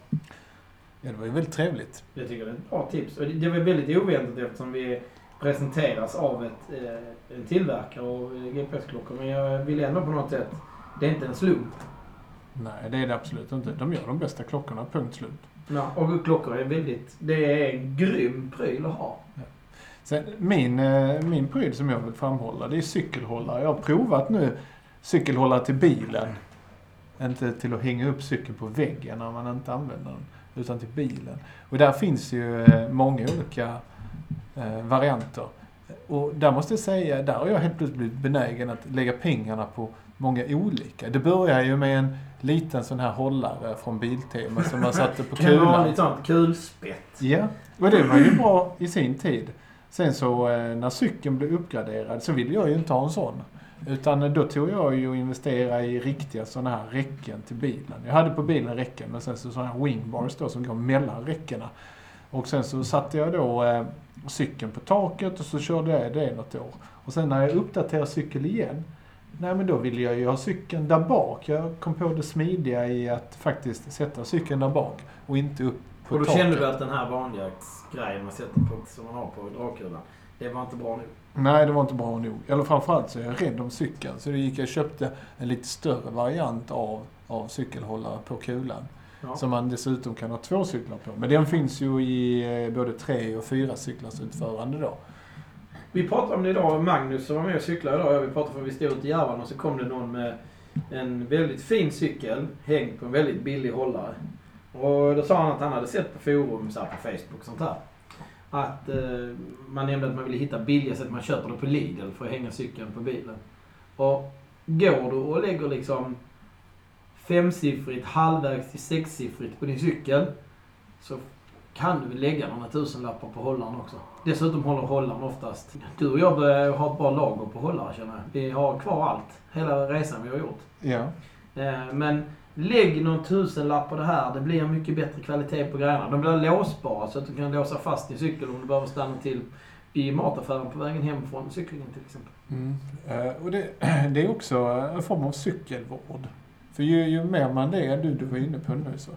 Ja, det var ju väldigt trevligt. Jag tycker det är ett bra tips. Och det, var väldigt oväntat eftersom vi presenteras av ett, eh, tillverkare av eh, GPS-klockor. Men jag vill ändå på något sätt... Det är inte en slump. Nej, det är det absolut inte. De gör de bästa klockorna, punkt slut. Ja, och klockor är väldigt... Det är en grym pryl att ha. Sen, min, eh, min pryl som jag vill framhålla, det är cykelhållare. Jag har provat nu cykelhållare till bilen. Inte till att hänga upp cykeln på väggen när man inte använder den, utan till bilen. Och där finns ju eh, många olika varianter. Och där måste jag säga, där har jag helt plötsligt blivit benägen att lägga pengarna på många olika. Det börjar ju med en liten sån här hållare från Biltema som man satte på kulan. vanligt sånt kulspett. Ja, och det var ju bra i sin tid. Sen så eh, när cykeln blev uppgraderad så ville jag ju inte ha en sån. Utan eh, då tog jag ju och investerade i riktiga sådana här räcken till bilen. Jag hade på bilen räcken men sen så sådana här wingbars då som går mellan räckena. Och sen så satte jag då eh, cykeln på taket och så körde jag det något år. Och sen när jag uppdaterade cykeln igen, nej men då ville jag ju ha cykeln där bak. Jag kom på det smidiga i att faktiskt sätta cykeln där bak och inte upp på Och då taket. kände du att den här vanliga grejen man sätter på, som man har på dragkulan, det var inte bra nog. Nej, det var inte bra nog. Eller framförallt så är jag rädd om cykeln. Så då gick jag och köpte en lite större variant av, av cykelhållare på kulan. Ja. Som man dessutom kan ha två cyklar på. Men den finns ju i eh, både tre och fyra cyklars utförande då. Vi pratade om det idag. Magnus som var med och cyklade idag. Vi pratade för vi stod ute i Järvan och så kom det någon med en väldigt fin cykel hängd på en väldigt billig hållare. Och då sa han att han hade sett på forum, så här på Facebook och sånt här. att eh, man nämnde att man ville hitta billiga sätt. Man köper det på Lidl för att hänga cykeln på bilen. Och går du och lägger liksom femsiffrigt, halvvägs till sexsiffrigt på din cykel så kan du väl lägga några tusenlappar på hållaren också. Dessutom håller hållaren oftast... Du och jag börjar ha ett bra lager på hållare känner jag. Vi har kvar allt. Hela resan vi har gjort. Ja. Eh, Men lägg någon tusenlapp på det här. Det blir mycket bättre kvalitet på grejerna. De blir låsbara så att du kan låsa fast din cykel om du behöver stanna till i mataffären på vägen hem från cyklingen till exempel. Mm. Eh, och det, det är också en form av cykelvård. För ju, ju mer man det, du, du var inne på nu så,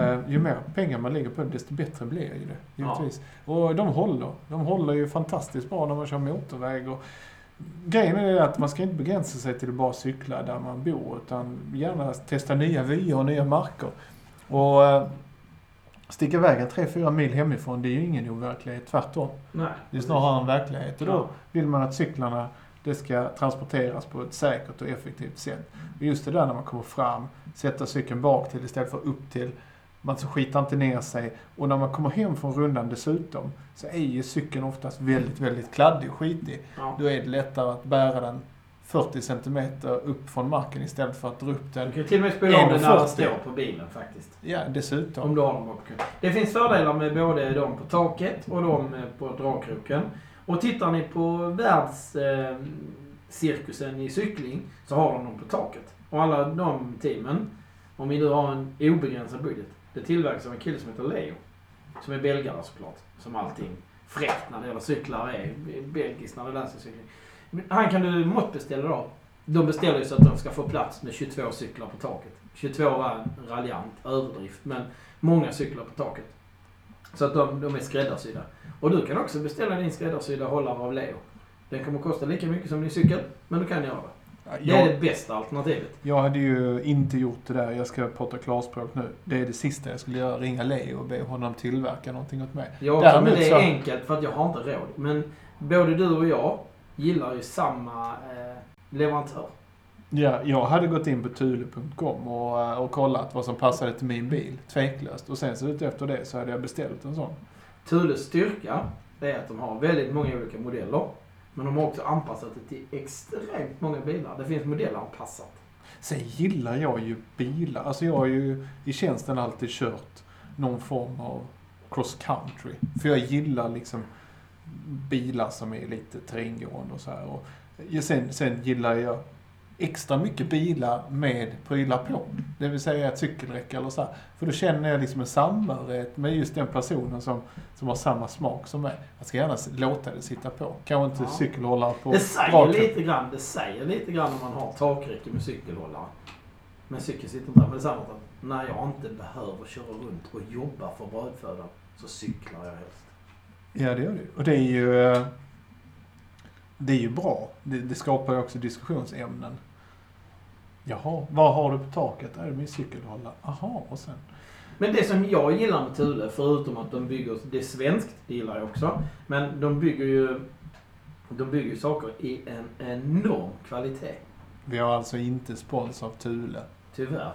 eh, ju mer pengar man lägger på det, desto bättre blir ju det. Givetvis. Och de håller. De håller ju fantastiskt bra när man kör motorväg. Och grejen är det att man ska inte begränsa sig till att bara cykla där man bor, utan gärna testa nya vyer och nya marker. Och eh, sticka iväg en 3-4 mil hemifrån, det är ju ingen overklighet, tvärtom. Nej. Det är snarare en verklighet. Och då Ja. vill man att cyklarna det ska transporteras på ett säkert och effektivt sätt. Och just det där när man kommer fram, sätta cykeln bak till istället för upp till. Man skitar inte ner sig. Och när man kommer hem från rundan dessutom så är ju cykeln oftast väldigt, väldigt kladdig och skitig. Ja. Då är det lättare att bära den 40 centimeter upp från marken istället för att dra upp Du den. kan till och med spola av den när den 1,40. står på bilen faktiskt. Ja, dessutom. Om du har dem bakom. Det finns fördelar med både de på taket och de på dragkroken. Och tittar ni på världscirkusen eh, i cykling så har de dem på taket. Och alla de teamen, om vi nu har en obegränsad budget, det tillverkas av en kille som heter Leo. Som är belgare såklart. Som allting fräckt när det gäller cyklar är. Belgiskt när det läser cykling. Han kan du måttbeställa då. De beställer ju så att de ska få plats med 22 cyklar på taket. 22 var en raljant överdrift, men många cyklar på taket. Så att de, de är skräddarsydda. Och du kan också beställa din skräddarsydda hållare av Leo. Den kommer kosta lika mycket som din cykel, men du kan göra det. Det är det bästa alternativet. jag hade ju inte gjort det där, jag ska prata klarspråk nu. Det är det sista jag skulle göra, ringa Leo och be honom tillverka någonting åt mig. Jag också, men det är enkelt för att jag har inte råd. Men både du och jag gillar ju samma eh, leverantör. Ja, jag hade gått in på thule.com och, eh, och kollat vad som passade till min bil, tveklöst. Och sen så ut efter det så hade jag beställt en sån. Thules styrka är att de har väldigt många olika modeller. Men de har också anpassat det till extremt många bilar. Det finns modellanpassat. Sen gillar jag ju bilar. Alltså jag har ju i tjänsten alltid kört någon form av cross country. För jag gillar liksom bilar som är lite terränggående och så här. Och sen, sen gillar jag extra mycket bilar med prylar på. Det vill säga ett cykelräcke eller så här. För då känner jag liksom en samhörighet med just den personen som, som har samma smak som mig. Jag ska gärna låta det sitta på. Kanske inte Ja. cykelhållare på Det säger dragkrok. lite grann, det säger lite grann om man har takräcke med cykelhållare. Men cykeln sitter inte där. Men det är samma att när jag inte behöver köra runt och jobba för brödfödan så cyklar jag helst. Ja, det gör det. Och det är ju... eh, Det är ju bra. Det, det skapar ju också diskussionsämnen. Jaha, vad har du på taket? Är det min cykelhållare? Jaha, och sen? Men det som jag gillar med Thule, förutom att de bygger, det är svenskt, det gillar jag också. Men de bygger ju, de bygger ju saker i en enorm kvalitet. Vi har alltså inte spons av Thule. Tyvärr.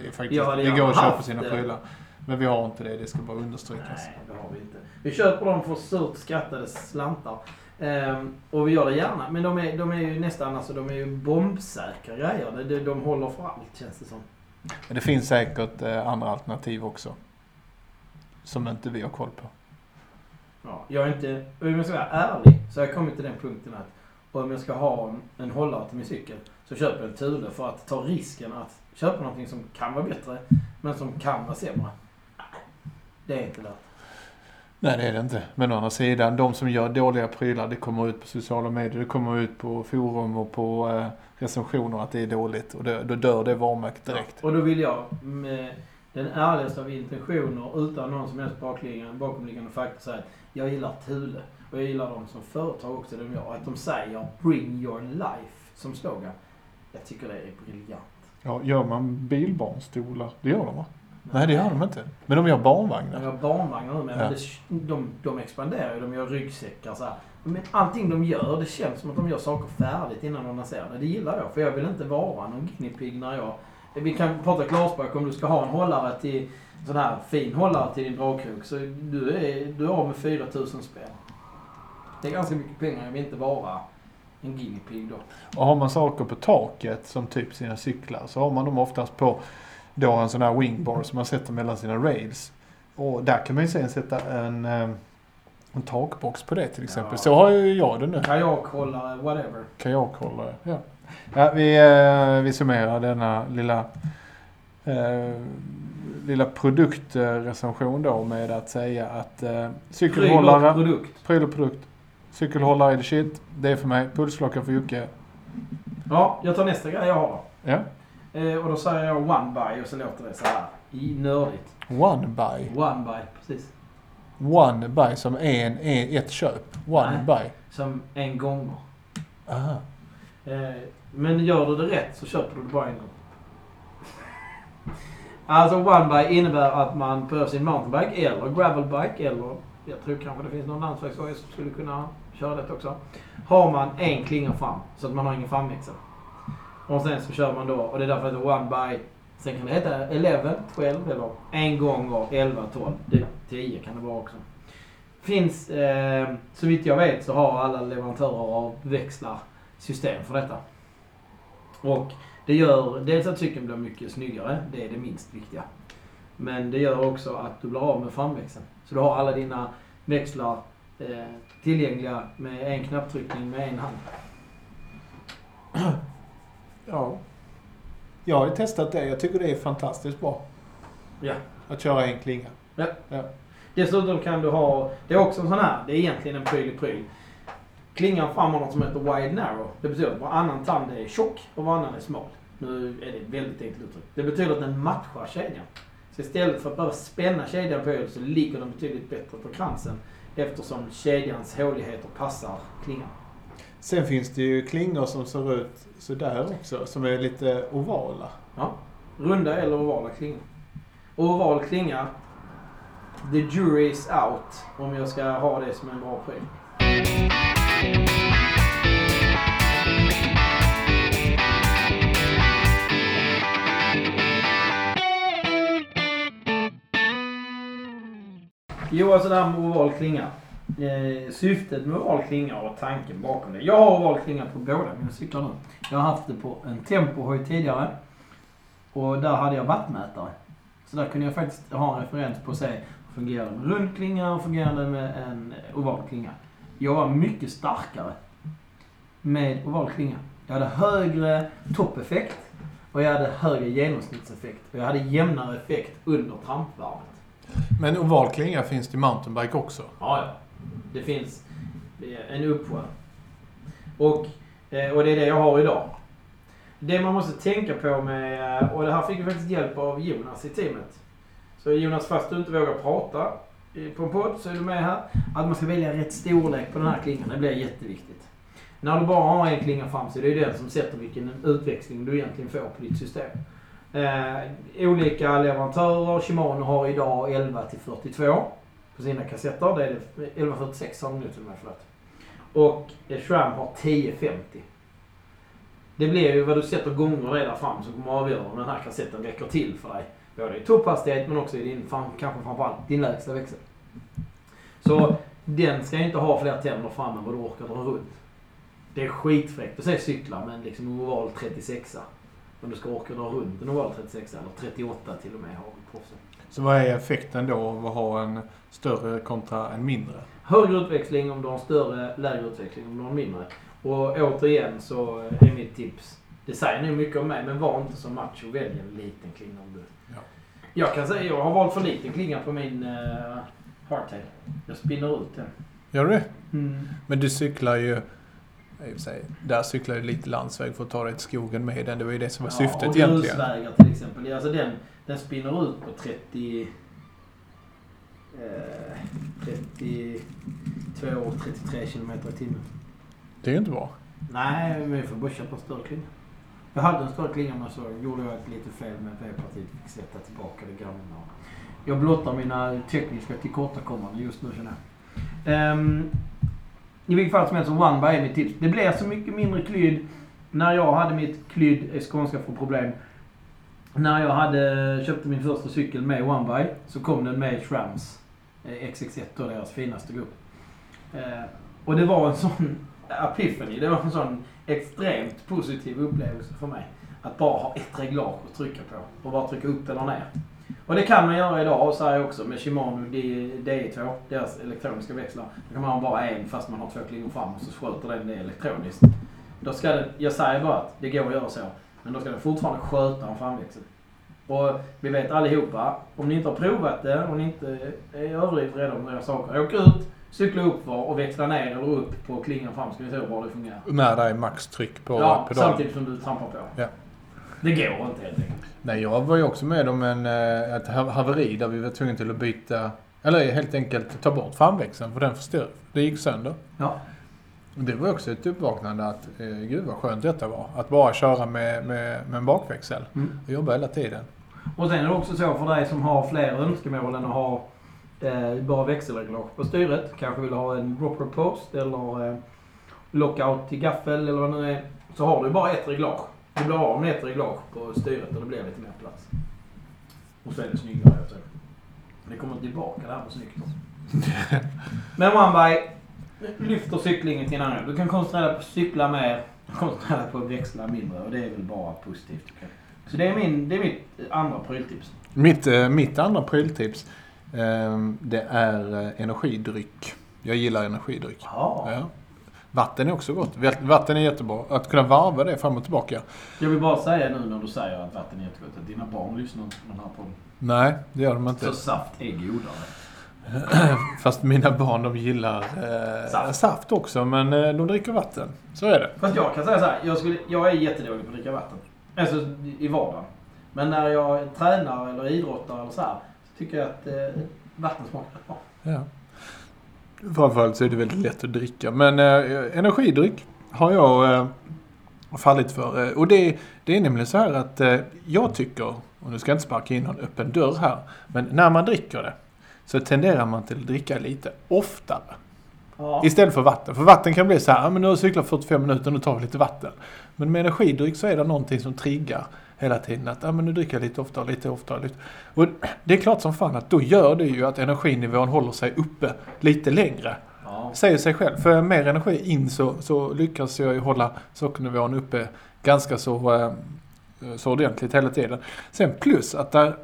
Det, är faktiskt, det går att köpa sina det. prylar. Men vi har inte det, det ska bara understrykas. Nej, det har vi inte. Vi köper dem för surt skattade slantar. Ehm, och vi gör det gärna. Men de är, de är ju nästan, alltså de är ju bombsäkra grejer. De, de, håller för allt känns det som. Men det finns säkert eh, andra alternativ också. Som inte vi har koll på. Ja, jag är inte, om jag ska vara ärlig, så har jag kommit till den punkten att om jag ska ha en, en hållare till min cykel så köper jag en Thule för att ta risken att köpa någonting som kan vara bättre men som kan vara sämre. Det är inte värt. Nej, det är det inte. Men å andra sidan, de som gör dåliga prylar, det kommer ut på sociala medier, det kommer ut på forum och på eh, recensioner att det är dåligt. Och det, då dör det varumärket direkt. Ja, och då vill jag med den ärligaste av intentioner utan någon som helst bakomliggande, bakomliggande fakta säga att jag gillar Thule. Och jag gillar dem som företag också, de gör. Att de säger 'Bring your life' som slogan. Jag tycker det är briljant. Ja, gör man bilbarnstolar? Det gör de va? Nej, det gör de inte. Men de gör barnvagnar. De har barnvagnar nu. Ja. Men det, de, de expanderar ju. De gör ryggsäckar så här. Men allting de gör, det känns som att de gör saker färdigt innan de lanserar det. Det gillar jag. För jag vill inte vara någon guinea pig när jag vi kan prata klarspråk om du ska ha en hållare till, sån här fin hållare till din dragkrok. Så du är, du är av med 4000 spänn. Det är ganska mycket pengar, jag vill inte vara en guinea pig då. Och har man saker på taket som typ sina cyklar så har man dem oftast på då en sån här wingbar som man sätter mellan sina rails. Och där kan man ju sen sätta en, eh, en takbox på det till exempel. Ja. Så har ju jag det nu. Kajakhållare, whatever. Kajakhållare. Ja. Ja, vi, eh, vi summerar denna lilla, eh, lilla produktrecension då med att säga att eh, Pryl och cykelhållare, produkt. pryl och produkt. Cykelhållare är det shit. Det är för mig. Pulsklocka för Jocke. Ja, jag tar nästa grej jag har. Ja. Eh, och då säger jag one by och så låter det så här. I nördigt. One buy. One by, precis. One buy som en, en ett köp. One Nej. buy. Som en gång. Aha. Eh, men gör du det rätt så köper du det bara en gång. Alltså one by innebär att man på sin mountainbike eller gravelbike eller jag tror kanske det finns någon landsvägshoj som skulle kunna köra det också. Har man en klinga fram så att man har ingen framväxel. Och sen så kör man då och det är därför det heter one by. Sen kan det heta 11, 12 eller en gång var, 11, 12. Det, 10 kan det vara också. Finns, eh, så vitt jag vet så har alla leverantörer av växlar system för detta. Och det gör dels att cykeln blir mycket snyggare, det är det minst viktiga. Men det gör också att du blir av med framväxeln. Så du har alla dina växlar eh, tillgängliga med en knapptryckning med en hand. Ja. Jag har testat det. Jag tycker det är fantastiskt bra. Ja. Att köra en klinga. Dessutom kan du ha, det är också en sån här, det är egentligen en pryl i pryl. Klingan fram har något som heter wide narrow. Det betyder att varannan tand är tjock och varannan är smal. Nu är det ett väldigt enkelt uttryck. Det betyder att den matchar kedjan. Så istället för att bara spänna kedjan på öl så ligger den betydligt bättre på kransen. Eftersom kedjans håligheter passar klingan. Sen finns det ju klingor som ser ut sådär också. Som är lite ovala. Ja. Runda eller ovala klingor. Oval klinga, the jury is out om jag ska ha det som en bra poäng. Jo, alltså det här med oval klinga. Eh, syftet med oval klinga och tanken bakom det. Jag har oval klinga på båda mina cyklar nu. Jag har haft det på en tempohoj tidigare. Och där hade jag wattmätare. Så där kunde jag faktiskt ha en referens på att se fungerar det med rund klinga och fungerar det med en oval klinga. Jag var mycket starkare med oval klinga. Jag hade högre toppeffekt och jag hade högre genomsnittseffekt. Och jag hade jämnare effekt under trampvarvet. Men oval klinga finns det i mountainbike också. Ja, ja. Det finns en uppsjö. Och, eh, och det är det jag har idag. Det man måste tänka på med, eh, och det här fick vi faktiskt hjälp av Jonas i teamet. Så Jonas, fast du inte vågar prata på en podd så är du med här. Att man ska välja rätt storlek på den här klingan, det blir jätteviktigt. När du bara har en klinga fram så är det den som sätter vilken utväxling du egentligen får på ditt system. Eh, olika leverantörer, Shimano har idag 11 till 42 på sina kassetter. Det är 1146 har de nu till och med, förlåt. Och Shram har 1050. Det blir ju vad du sätter gånger det där fram som kommer avgöra om den här kassetten räcker till för dig. Både i topphastighet men också i din, kanske framförallt din lägsta växel. Så den ska inte ha fler tänder fram än vad du orkar dra runt. Det är skitfräckt att säga cyklar men liksom oval 36a. Men du ska orka dra runt en oval 36 eller 38 till och med har vi proffsen. Så vad är effekten då av att ha en större kontra en mindre? Högre utväxling om du har en större, lägre utväxling om du har en mindre. Och återigen så är mitt tips, det säger nog mycket om mig, men var inte så macho. Välj en liten klinga om du... Ja. Jag kan säga, jag har valt för liten klinga på min uh, hardtail. Jag spinner ut den. Gör du det? Mm. Men du cyklar ju... och sig, Där cyklar du lite landsväg för att ta dig till skogen med den. Det var ju det som var syftet och egentligen. grusvägar till exempel. Alltså den, den spinner ut på 30... Eh, 32, 33 kilometer i timmen. Det är ju inte bra. Nej, men jag får bara köpa en större klinga. Jag hade en större klinga men så gjorde jag ett litet fel med V-partiet. Fick sätta tillbaka det gamla. Jag blottar mina tekniska tillkortakommanden just nu känner jag. Um, I vilket fall som helst, så One by är mitt tips. Det blir så mycket mindre klydd. När jag hade mitt klydd, skånska för problem. När jag hade, köpte min första cykel med OneBuy så kom den med Shrams eh, XX1, då deras finaste grupp. Eh, och det var en sån epiphany. Det var en sån extremt positiv upplevelse för mig. Att bara ha ett reglage att trycka på och bara trycka upp eller ner. Och det kan man göra idag, och så här också, med Shimano DE2, deras elektroniska växlar. Då kan man ha bara en fast man har två klingor fram och så sköter den det elektroniskt. Då ska det, jag säger bara att det går att göra så, men då ska den fortfarande sköta en framväxel. Och vi vet allihopa, om ni inte har provat det, om ni inte är överdrivet rädda om era saker, åk ut, cykla upp var och växla ner eller upp på klingan fram ska vi se hur bra det fungerar. När det är maxtryck på ja, pedalen. samtidigt som du trampar på. Ja. Det går inte helt enkelt. Nej, jag var ju också med om en, eh, ett ha- haveri där vi var tvungna till att byta, eller helt enkelt ta bort framväxeln för den förstör. Det gick sönder. Ja. Det var också ett uppvaknande att, eh, gud vad skönt detta var. Att bara köra med, med, med en bakväxel. Mm. Jag jobbar hela tiden. Och sen är det också så för dig som har fler önskemål än att ha eh, bara växelreglage på styret. Kanske vill ha en dropper post eller eh, lockout till gaffel eller vad det nu är. Så har du bara ett reglage. Du blir av med ett reglage på styret och det blir lite mer plats. Och så är det snyggare också. Det kommer tillbaka det här på snyggt. Men OneBuy lyfter cyklingen till en annan. Du kan koncentrera dig på att cykla mer, koncentrera dig på att växla mindre och det är väl bara positivt. Så det är, min, det är mitt andra pryltips. Mitt, eh, mitt andra pryltips, eh, det är eh, energidryck. Jag gillar energidryck. Ja. Ja. Vatten är också gott. Vatten är jättebra. Att kunna varva det fram och tillbaka. Jag vill bara säga nu när du säger att vatten är jättegott att dina barn lyssnar inte på den här podden. Nej, det gör de inte. Så saft är godare. Fast mina barn de gillar eh, Saft. saft. också, men eh, de dricker vatten. Så är det. Fast jag kan säga så här, jag, skulle, jag är jättedålig på att dricka vatten. Alltså i- vardagen. Men när jag tränar eller idrottar eller så här, så tycker jag att eh, vatten smakar bra. Ja. Framförallt så är det väldigt lätt att dricka. Men eh, energidryck har jag eh, fallit för. Eh, och det, det är nämligen så här att eh, jag tycker, och nu ska jag inte sparka in någon öppen dörr här, men när man dricker det så tenderar man till att dricka lite oftare. Ja. Istället för vatten. För vatten kan bli så här, "Ja, men nu har jag cyklat 45 minuter, nu tar vi lite vatten. Men med energidryck så är det någonting som triggar hela tiden. Att ja, men nu dricker jag lite oftare, lite oftare. Lite. Och det är klart som fan att då gör det ju att energinivån håller sig uppe lite längre. Ja. Säger sig själv. För mer energi in så, så lyckas jag ju hålla sockernivån uppe ganska så, eh, så ordentligt hela tiden. Sen plus att där,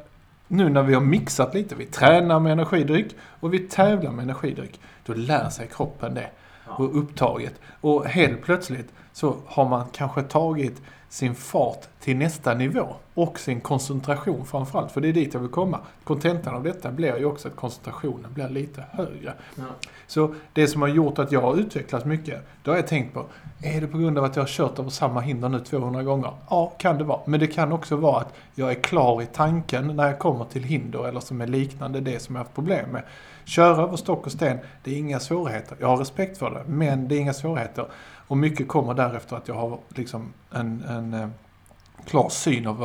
nu när vi har mixat lite, vi tränar med energidryck och vi tävlar med energidryck. Då lär sig kroppen det och upptaget. Och helt plötsligt så har man kanske tagit sin fart till nästa nivå och sin koncentration framförallt. För det är dit jag vill komma. Kontentan av detta blir ju också att koncentrationen blir lite högre. Ja. Så det som har gjort att jag har utvecklats mycket, då har jag tänkt på, är det på grund av att jag har kört över samma hinder nu 200 gånger? Ja, kan det vara. Men det kan också vara att jag är klar i tanken när jag kommer till hinder eller som är liknande det som jag har haft problem med. Köra över stock och sten, det är inga svårigheter. Jag har respekt för det, men det är inga svårigheter. Och mycket kommer därefter att jag har liksom en, en eh, klar syn av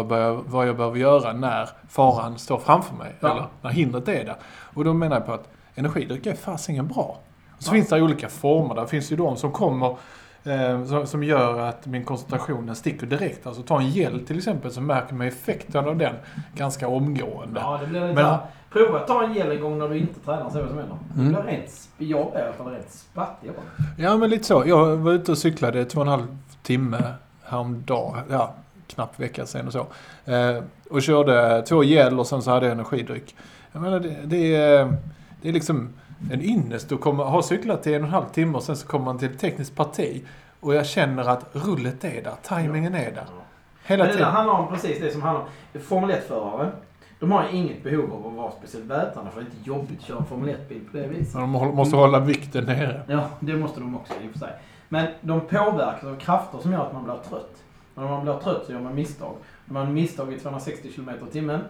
vad, jag behöver göra när faran står framför mig. Ja. Eller när hindret är där. Och då menar jag på att energidryck är fasingen bra. Och så Ja. finns det olika former. Det finns ju de som kommer eh, som, gör att min koncentration den sticker direkt. Alltså ta en gel till exempel så märker man effekten av den ganska omgående. Ja, det blir lite Men-. Prova att ta en gel en gång när du inte tränar, se vad som händer. Det Mm. blir rent, jag är i alla fall rent spattig. Ja, men lite så. Jag var ute och cyklade två och en halv timme häromdagen. Ja, knappt vecka sedan och så. Eh, och körde två gel och sen så hade jag energidryck. Jag menar, det, det, är, det är liksom en ynnest att komma, ha cyklat i en och en halv timme och sen så kommer man till ett tekniskt parti. Och jag känner att rullet är där, tajmingen är där. Hela Men det där tiden. handlar om precis det som handlar om Formel 1-förare. De har inget behov av att vara speciellt vältränade för det är inte jobbigt att köra en Formel 1-bil på det viset. De håll- måste hålla vikten nere. Ja, det måste de också i och för sig. Men de påverkas av krafter som gör att man blir trött. Och när man blir trött så gör man misstag. När man misstag i 260 km i timmen,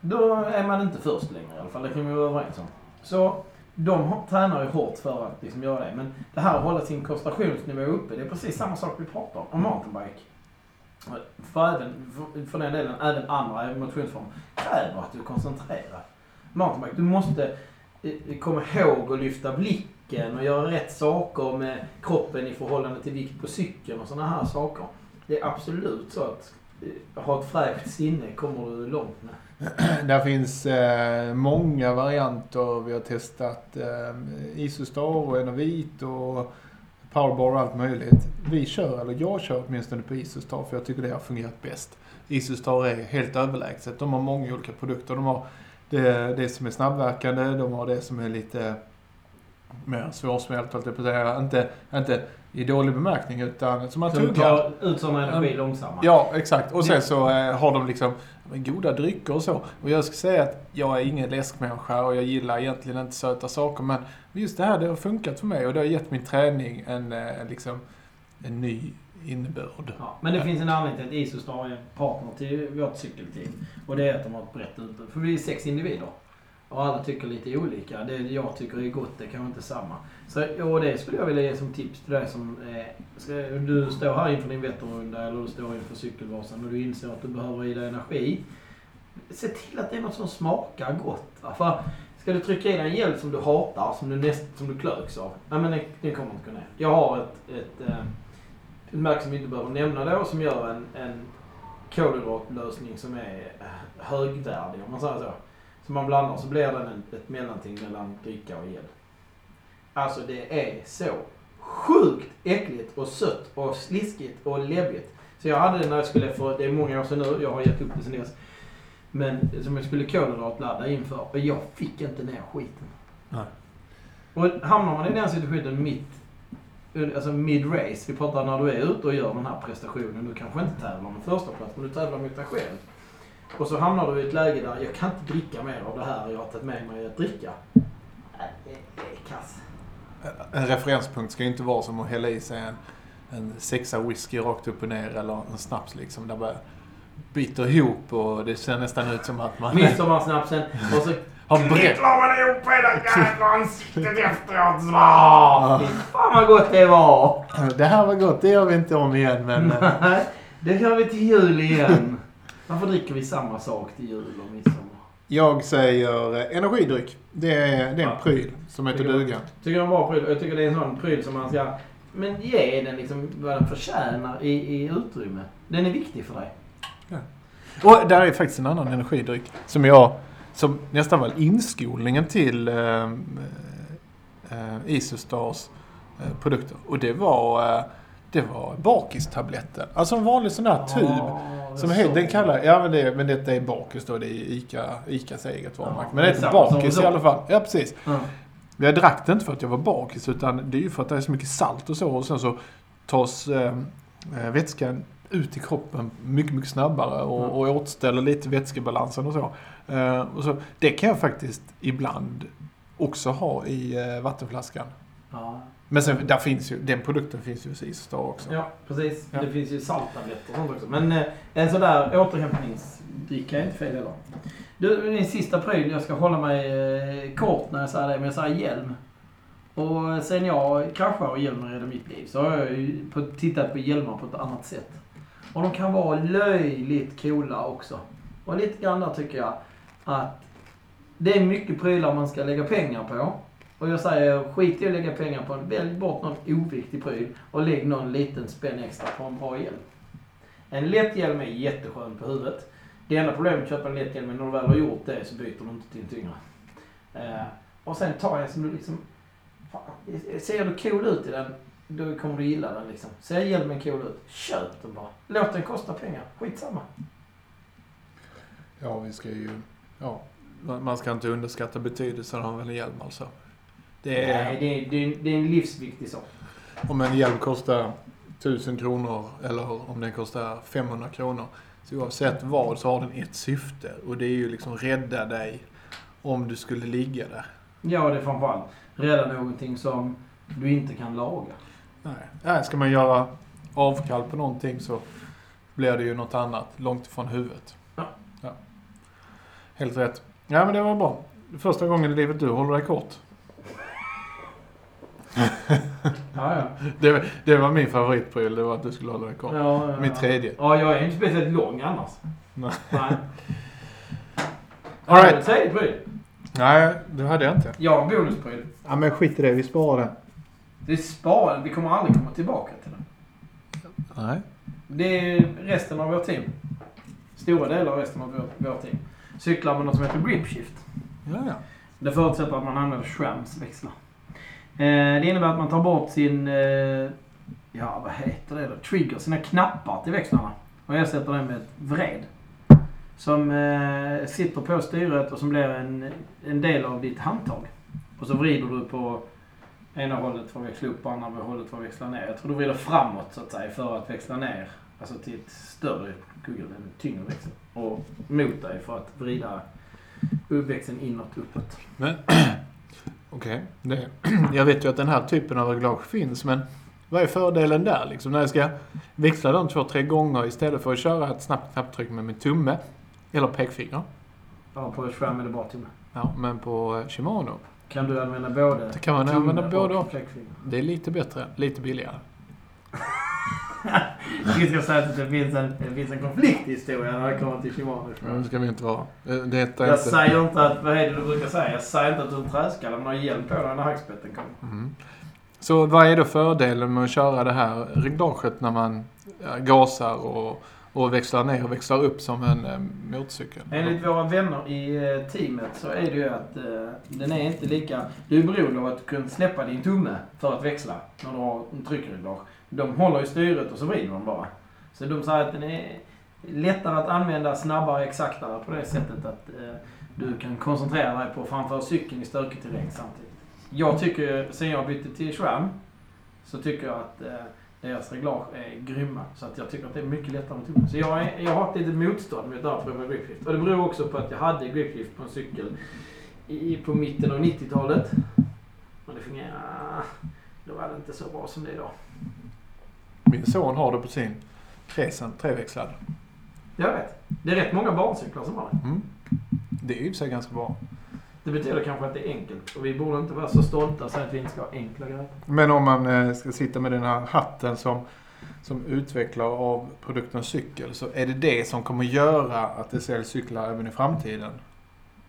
då är man inte först längre i alla fall. Det kan vi vara överens om. Så de tränar ju hårt för att liksom göra det. Men det här att hålla sin koncentrationsnivå uppe, det är precis samma sak vi pratar om. Om mountainbike. För, även, för, för den delen, även andra motionsformer kräver att du är koncentrerad. Mountainbike, du måste eh, komma ihåg att lyfta blicken och göra rätt saker med kroppen i förhållande till vikt på cykeln och sådana här saker. Det är absolut så att eh, har ett fräscht sinne kommer du långt med. Där finns eh, många varianter. Vi har testat eh, Isostar och Enovit och Powerbar och allt möjligt. Vi kör, eller jag kör åtminstone på Isostar för jag tycker det har fungerat bäst. Isostar är helt överlägset. De har många olika produkter. De har det, det som är snabbverkande, de har det som är lite mer svårsmält, höll jag på att säga. Inte, inte i dålig bemärkning, utan som man Som tuggar. tar ut sån energi långsammare. Ja, exakt. Och sen så eh, har de liksom goda drycker och så. Och jag ska säga att jag är ingen läskmänniska och jag gillar egentligen inte söta saker. Men just det här, det har funkat för mig och det har gett min träning en, eh, liksom, en ny innebörd. Ja, men det finns en anledning till att Isustar är partner till vårt cykelteam. Och det är att de har ett brett utbud. För vi är sex individer. Och alla tycker lite olika. Det jag tycker är gott, det kanske inte är samma. Så, och det skulle jag vilja ge som tips till dig som... Eh, ska, du står här inför din Vätternrunda eller du står inför Cykelvasan och du inser att du behöver i dig energi. Se till att det är något som smakar gott. För ska du trycka i dig en hjälp som du hatar, som du, näst, som du klöks av. nej men den, kommer inte gå ner. Jag har ett, ett, ett, ett märke som vi inte behöver nämna då, som gör en, en kolhydratlösning som är högvärdig, om man säger så. Som man blandar så blir den ett, mellanting mellan dricka och gel. Alltså det är så sjukt äckligt och sött och sliskigt och läbbigt. Så jag hade det när jag skulle, för det är många år sedan nu, jag har gett upp det sedan dess. Men som jag skulle kolhydratladda inför och jag fick inte ner skiten. Nej. Och hamnar man i den situationen mitt, alltså mid-race, vi pratar när du är ute och gör den här prestationen, du kanske inte tävlar med första plats men du tävlar mot dig själv. Och så hamnar du i ett läge där jag kan inte dricka mer av det här jag har tagit med mig att dricka. Det är kass. En referenspunkt ska ju inte vara som att hälla i sig en, en sexa whisky rakt upp och ner eller en snaps liksom. Där bara biter ihop och det ser nästan ut som att man Midsommarsnapsen och så har brett... slår man ihop hela jävla ansiktet efteråt. Ah, Fy fan vad gott det var! Det här var gott, det gör vi inte om igen men... Nej, det gör vi till jul igen. Varför dricker vi samma sak till jul och midsommar? Jag säger eh, energidryck. Det är, det är Ja. en pryl som heter Tycker jag. duga. Tycker det är en bra pryl. Jag tycker det är en sån pryl som man ska... Men ge den liksom vad den förtjänar i, i utrymme. Den är viktig för dig. Och där är faktiskt en annan energidryck som jag, som nästan var inskolningen till eh, eh, Isostars eh, produkter. Och det var, eh, det var bakistabletten. Alltså en vanlig sån här tub. Ah, Som så. den kallar, ja men, det, men detta är bakis då, det är Ica, Icas eget varumärke. Men det heter bakis i alla fall. Ja precis. Men jag drack det inte för att jag var bakis utan det är ju för att det är så mycket salt och så. Och sen så tas eh, eh, vätskan ut i kroppen mycket, mycket snabbare och, Mm. och återställer lite vätskebalansen och så. Eh, och så. Det kan jag faktiskt ibland också ha i eh, vattenflaskan. Ja. Men sen, där finns ju, den produkten finns ju hos Isostar också. ja, precis. Ja. Det finns ju salttabletter och sånt också. Men eh, en sån där återhämtningsdryck är inte fel heller. Du, min sista pryl. Jag ska hålla mig eh, kort när jag säger det, men jag säger hjälm. Och sen jag kraschade och hjälmen räddade mitt liv så har jag ju på, tittat på hjälmar på ett annat sätt. Och de kan vara löjligt coola också. Och lite grann där tycker jag att det är mycket prylar man ska lägga pengar på. Och jag säger, skit i att lägga pengar på en, välj bort någon oviktig pryl och lägg någon liten spänn extra på en bra hjälm. En lätt hjälm är jätteskön på huvudet. Det enda problemet med att köpa en lätt hjälm är när du väl har gjort det så byter du inte till en tyngre. Eh, och sen ta en som du liksom... Fan, ser du cool ut i den, då kommer du gilla den liksom. Ser hjälmen cool ut, köp den bara. Låt den kosta pengar, skitsamma. Ja, vi ska ju... Ja, man man ska inte underskatta betydelsen av en hjälm alltså. Det är, Nej, det är, det, är, det är en livsviktig sak. Om en hjälm kostar 1000 kronor eller om den kostar 500 kronor. Så oavsett vad så har den ett syfte och det är ju liksom rädda dig om du skulle ligga där. Ja, det är framförallt rädda någonting som du inte kan laga. Nej. Nej, ska man göra avkall på någonting så blir det ju något annat långt ifrån huvudet. Ja. ja. Helt rätt. Ja, men det var bra. Första gången i livet du håller dig kort. Ja, ja. Det, det var min favoritpryl, det var att du skulle hålla dig kort. ja, ja Min tredje. Ja, jag är inte speciellt lång annars. Nej. Nej. All right. Ja, Tredje pryl. Nej, det hade jag inte. Ja, en bonuspryl. Ja, men skit i det. Vi sparar den. Det är spar. Vi kommer aldrig komma tillbaka till den. Nej. Det är resten av vårt team. stora delar av resten av vår, vår team, cyklar med något som heter gripshift. Ja, ja. Det förutsätter att man använder Shrams växlar. Eh, det innebär att man tar bort sin, eh, ja vad heter det då, trigger, sina knappar till växlarna och ersätter det med ett vred. Som eh, sitter på styret och som blir en, en del av ditt handtag. Och så vrider du på ena hållet för att växla upp och andra hållet för att växla ner. Jag tror du vrider framåt så att säga för att växla ner. Alltså till ett större kugel, en tyngre växel. Och mot dig för att vrida växeln inåt, uppåt. Men, okej. det- Jag vet ju att den här typen av reglage finns, men vad är fördelen där liksom? När jag ska växla dem två, tre gånger istället för att köra ett snabbt knapptryck med min tumme eller pekfinger. Ja, på Shram är det bara tumme. Ja, men på eh, Shimano, Kan du använda både det kan man använda både och. pekfinger? Det är lite bättre, lite billigare. Vi ska säga att det finns en, det finns en konflikt i historien när det kommer till Shimano. Mm, ska vi inte vara. Eh, Detta Jag inte... säger inte att, vad är det du brukar säga? Jag säger inte att du är en träskalle, men har hjälm på dig när hackspetten kommer. Mm. Så vad är då fördelen med att köra det här reglaget när man gasar och, och växlar ner och växlar upp som en eh, motorcykel? Enligt våra vänner i eh, teamet så är det ju att eh, den är inte lika... Du är beroende av att kunna släppa din tumme för att växla när du har en tryckreglage. De håller i styret och så vrider de bara. Så de säger att den är lättare att använda, snabbare, exaktare på det sättet att eh, du kan koncentrera dig på att framföra cykeln i stökig terräng samtidigt. Jag tycker, sen jag bytte till Schram, så tycker jag att eh, deras reglage är grymma. Så att jag tycker att det är mycket lättare med tummen. Så jag, är, jag har ett litet motstånd med att prova gripshift. Och det beror också på att jag hade gripshift på en cykel i, på mitten av 90-talet. Och det fungerade... Då var det inte så bra som det är idag. Min son har det på sin Cresen treväxlad. Jag vet. Det är rätt många barncyklar som har det. Mm. Det är ju i sig ganska bra. Det betyder kanske att det är enkelt. Och vi borde inte vara så stolta och säga att vi inte ska ha enkla grejer. Men om man eh, ska sitta med den här hatten som, som utvecklare av produkten cykel så är det det som kommer göra att det säljs cyklar även i framtiden?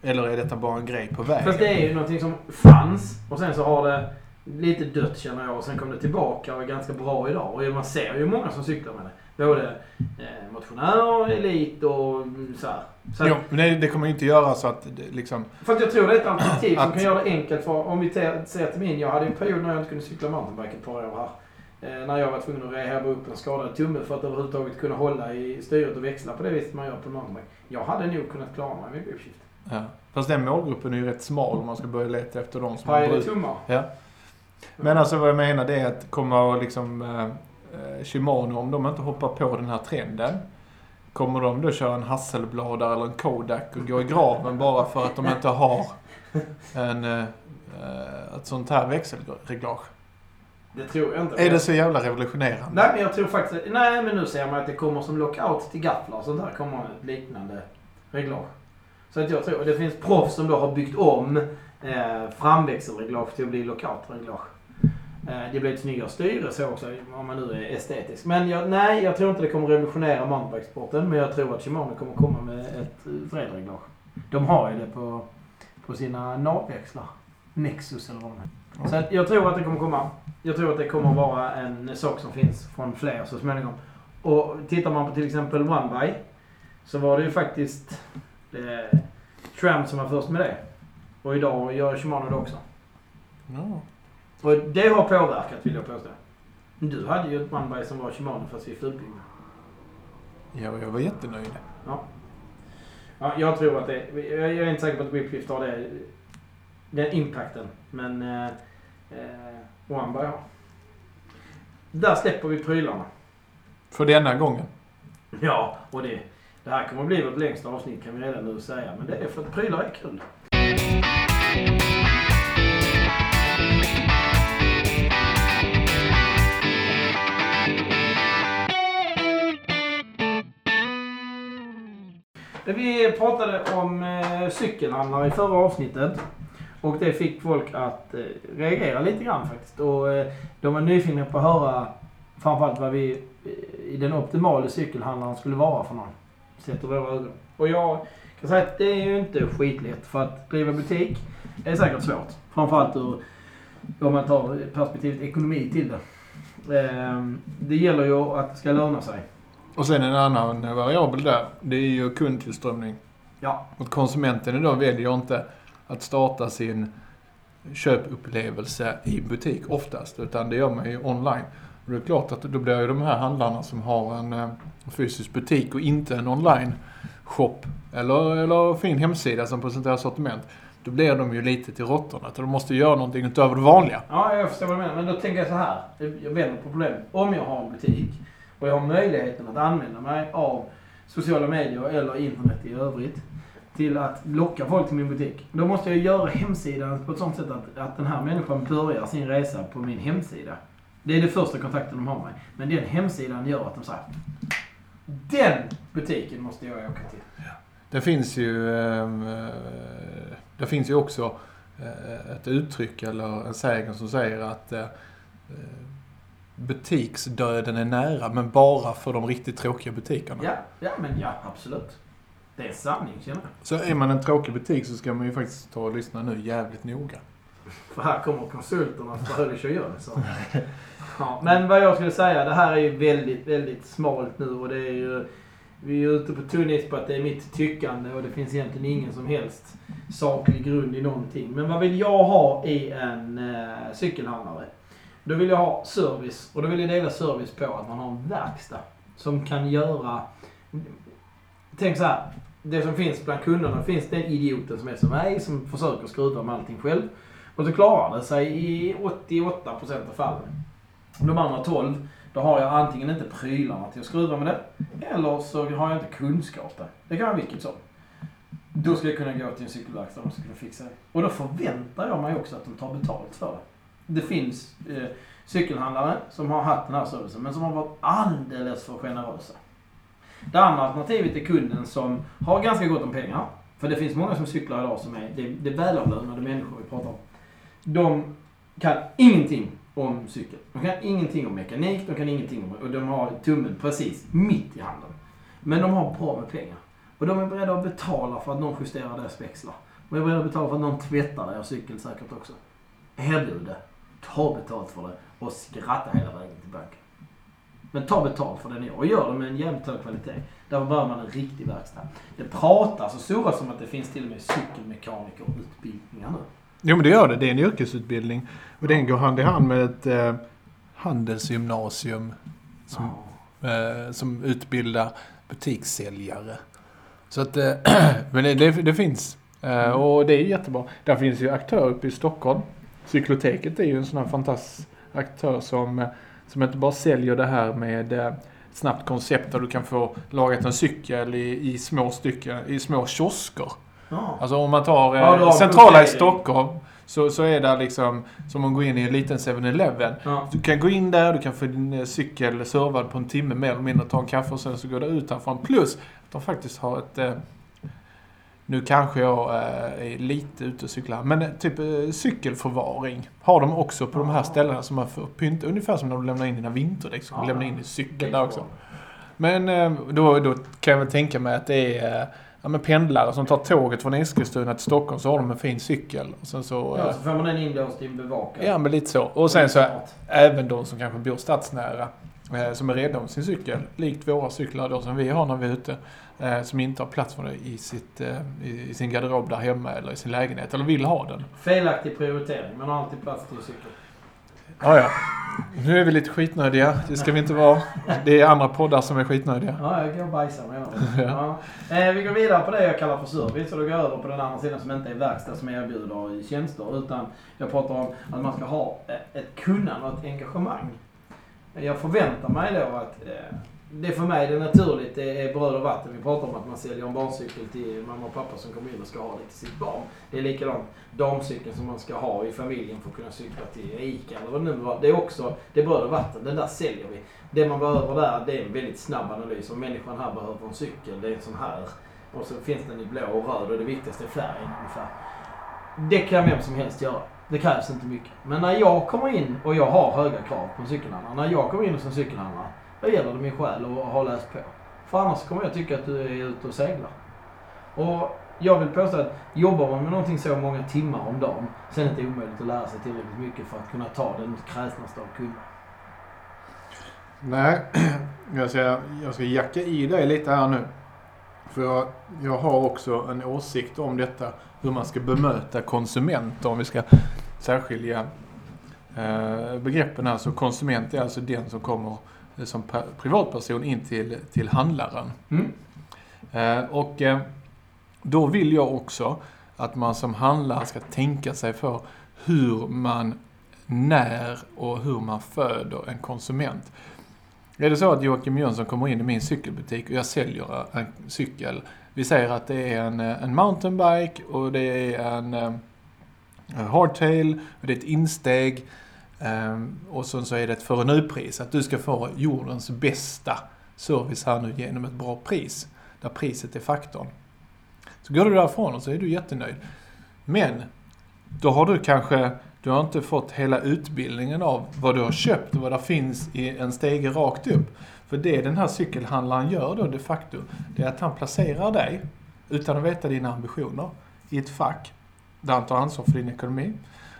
Eller är detta bara en grej på vägen? Fast det är ju någonting som fanns och sen så har det lite dött känner jag och sen kom det tillbaka och är ganska bra idag. Och man ser ju många som cyklar med det. Både eh, motionärer, elit och så här. Så Jo, men det, det kommer ju inte göra så att liksom... För att jag tror det är ett alternativ som Att- kan göra det enkelt för, om vi ser till min, jag hade en period när jag inte kunde cykla mountainbike ett par år här. Eh, när jag var tvungen att rehabba upp en skadad tumme för att överhuvudtaget kunna hålla i styret och växla på det viset man gör på mountainbike. Jag hade nog kunnat klara mig med gripshift. Ja. Fast den målgruppen är ju rätt smal om man ska börja leta efter de som har Pajade bruk. tummar. Ja. Men alltså vad jag menar det är att kommer liksom eh, eh, Shimano, om de inte hoppar på den här trenden, kommer de då köra en Hasselblad eller en Kodak och gå i graven bara för att de inte har en, eh, eh, ett sånt här växelreglage? Det tror jag inte. Är det så jävla revolutionerande? Nej, men jag tror faktiskt... Nej, men nu ser man att det kommer som lockout till gafflar och sånt där. kommer liknande reglage. Så att jag tror... Det finns proffs som då har byggt om eh, framväxelreglage till att bli lockout-reglage. Eh, det blir ett snyggare styre så också, om man nu är estetisk. Men jag, nej, jag tror inte det kommer revolutionera mountainbikesporten. Men jag tror att Shimano kommer komma med ett eh, fredreglage. vredreglage. De har ju det på, på sina navväxlar. Nexus eller vad de heter. Så att jag tror att det kommer komma. Jag tror att det kommer vara en sak som finns från fler så småningom. Och tittar man på till exempel OneBuy så var det ju faktiskt eh, Tram som var först med det. Och idag gör Shimano det också. Ja. Och det har påverkat vill jag påstå. Du hade ju ett OneBuy som var Shimano fast är fulbyggda. Ja, jag var jättenöjd. Ja, jag tror att det... Jag är inte säker på att Whipshift har det, den impacten. Men eh, eh, OneBuy har. Där släpper vi prylarna. För denna gången. Ja, och det, det här kommer att bli vårt längsta avsnitt kan vi redan nu säga. Men det är för att prylar är kul. Vi pratade om eh, cykelhandlare i förra avsnittet. Och det fick folk att eh, reagera lite grann faktiskt. Och eh, de var nyfikna på att höra framförallt vad vi eh, i den optimala cykelhandlaren skulle vara för någon. Sett ur våra ögon. Och jag kan säga att det är ju inte skitlätt. För att driva butik är säkert svårt. Framförallt ur, om man tar perspektivet ekonomi till det. Ehm, det gäller ju att det ska löna sig. Och sen en annan variabel där, det är ju kundtillströmning. Ja. Och konsumenten idag väljer inte att starta sin köpupplevelse i butik oftast, utan det gör man ju online. Och det är klart att då blir ju de här handlarna som har en eh, fysisk butik och inte en online shop eller, eller fin hemsida som presenterar sortiment. Då blir de ju lite till råttorna. De måste göra någonting utöver det vanliga. Ja, jag förstår vad du menar. Men då tänker jag så här. Jag vänder på problemet. Om jag har en butik och jag har möjligheten att använda mig av sociala medier eller internet i övrigt till att locka folk till min butik. Då måste jag göra hemsidan på ett sånt sätt att, att den här människan börjar sin resa på min hemsida. Det är det första kontakten de har med mig. Men den hemsidan gör att de säger Den butiken måste jag åka till. Det finns ju, ehm, eh, det finns ju också eh, ett uttryck eller en sägen som säger att eh, butiksdöden är nära, men bara för de riktigt tråkiga butikerna. Ja, ja men ja, absolut. Det är sanning, känner jag. Så är man en tråkig butik så ska man ju faktiskt ta och lyssna nu jävligt noga. För här kommer konsulterna för kör gör. Så. Ja, men vad jag skulle säga, det här är ju väldigt, väldigt smalt nu och det är ju... Vi är ute på tunn is på att det är mitt tyckande och det finns egentligen ingen som helst saklig grund i någonting. Men vad vill jag ha i en eh, cykelhandlare? Då vill jag ha service och då vill jag dela service på att man har en verkstad som kan göra... Tänk så här. Det som finns bland kunderna finns den idioten som är som mig som försöker skruva med allting själv. Och så klarar det sig i 88% av fallen. De andra 12, då har jag antingen inte prylarna till att skruva med det, eller så har jag inte kunskapen. Det kan vara vilket som. Då ska jag kunna gå till en cykelverkstad och kunna fixa det. Och då förväntar jag mig också att de tar betalt för det. Det finns eh, cykelhandlare som har haft den här servicen, men som har varit alldeles för generösa. Det andra alternativet är kunden som har ganska gott om pengar. För det finns många som cyklar idag som är, det, det är välavlönade människor vi pratar om. De kan ingenting om cykel. De kan ingenting om mekanik, de kan ingenting om... Och de har tummen precis mitt i handen. Men de har bra med pengar. Och de är beredda att betala för att någon justerar deras växlar. De är beredda att betala för att någon tvättar deras cykel säkert också. Erbjud det. Ta betalt för det och skratta hela vägen till banken. Men ta betalt för det ni gör och gör det med en jävligt hög kvalitet. Därför behöver man en riktig verkstad. Det pratas och surras om att det finns till och med cykelmekanikerutbildningar nu. Jo men det gör det. Det är en yrkesutbildning. Och den går hand i hand med ett eh, handelsgymnasium som, eh, som utbildar butikssäljare. Så att, eh, men det, det, det finns. Eh, och det är jättebra. Där finns ju aktörer uppe i Stockholm. Cykloteket är ju en sån här fantastisk aktör som, eh, som inte bara säljer det här med eh, snabbt koncept där du kan få lagat en cykel i, i små stycken, i små kiosker. Ja. Alltså om man tar eh, Ja, centrala i. Stockholm så, så är det liksom som att gå in i en liten 7-Eleven. Ja. Du kan gå in där, du kan få din cykel servad på en timme mer eller mindre, ta en kaffe och sen så går du ut härifrån. Plus att de faktiskt har ett... Nu kanske jag eh, är lite ute och cyklar, men eh, typ eh, cykelförvaring har de också på de här ställena som man får pynta. Ungefär som när du lämnar in dina vinterdäck, så kan du lämna in din cykel där också. Men då, då kan jag väl tänka mig att det är ja, men pendlare som tar tåget från Eskilstuna till Stockholm så har de en fin cykel. Och sen så... Ja, så får man den inlåst i en bevakad. Ja, men lite så. Och sen så även de som kanske bor stadsnära. Eh, som är rädda om sin cykel. Likt våra cyklar då som vi har när vi är ute. Eh, som inte har plats för det i, sitt, eh, i, sin garderob där hemma eller i sin lägenhet. Eller vill ha den. Felaktig prioritering. Man har alltid plats till cykel. Ja, ja. Nu är vi lite skitnödiga. Det ska vi inte vara. Det är andra poddar som är skitnödiga. Ja, jag går och bajsar menar ja. eh, Vi går vidare på det jag kallar för service och då går jag över på den andra sidan som inte är verkstad som erbjuder tjänster utan jag pratar om att man ska ha ett kunnande och ett engagemang. Jag förväntar mig då att det det för mig det är naturligt, det är bröd och vatten. Vi pratar om att man säljer en barncykel till mamma och pappa som kommer in och ska ha det till sitt barn. Det är likadant damcykeln som man ska ha i familjen för att kunna cykla till ICA eller vad det nu var. Det är också, det är bröd och vatten, den där säljer vi. Det man behöver där, det är en väldigt snabb analys. Om människan här behöver en cykel, det är en sån här. Och så finns den i blå och röd och det viktigaste är färgen ungefär. Det kan vem som helst göra. Det krävs inte mycket. Men när jag kommer in och jag har höga krav på en cykelhandlare. När jag kommer in hos en cykelhandlare, då gäller det min själ att ha läst på. För annars kommer jag tycka att du är ute och seglar. Och jag vill påstå att jobbar man med någonting så många timmar om dagen, så är det inte omöjligt att lära sig tillräckligt mycket för att kunna ta den kräsnaste av kunder. Nej, jag ska, jag ska jacka i dig lite här nu. För jag, jag har också en åsikt om detta. Hur man ska bemöta konsumenter om vi ska särskilja eh, begreppen här. Så konsument är alltså den som kommer eh, som privatperson in till, till handlaren. Mm. Eh, och eh, då vill jag också att man som handlare ska tänka sig för hur man när och hur man föder en konsument. Är det så att Joakim Jönsson kommer in i min cykelbutik och jag säljer en cykel. Vi säger att det är en, en mountainbike och det är en, en hardtail och det är ett insteg. Ehm, och sen så är det ett för nu-pris. Att du ska få jordens bästa service här nu genom ett bra pris. Där priset är faktorn. Så går du därifrån och så är du jättenöjd. Men då har du kanske, du har inte fått hela utbildningen av vad du har köpt och vad det finns i en stege rakt upp. För det den här cykelhandlaren gör då de facto, det är att han placerar dig, utan att veta dina ambitioner, i ett fack där han tar ansvar för din ekonomi.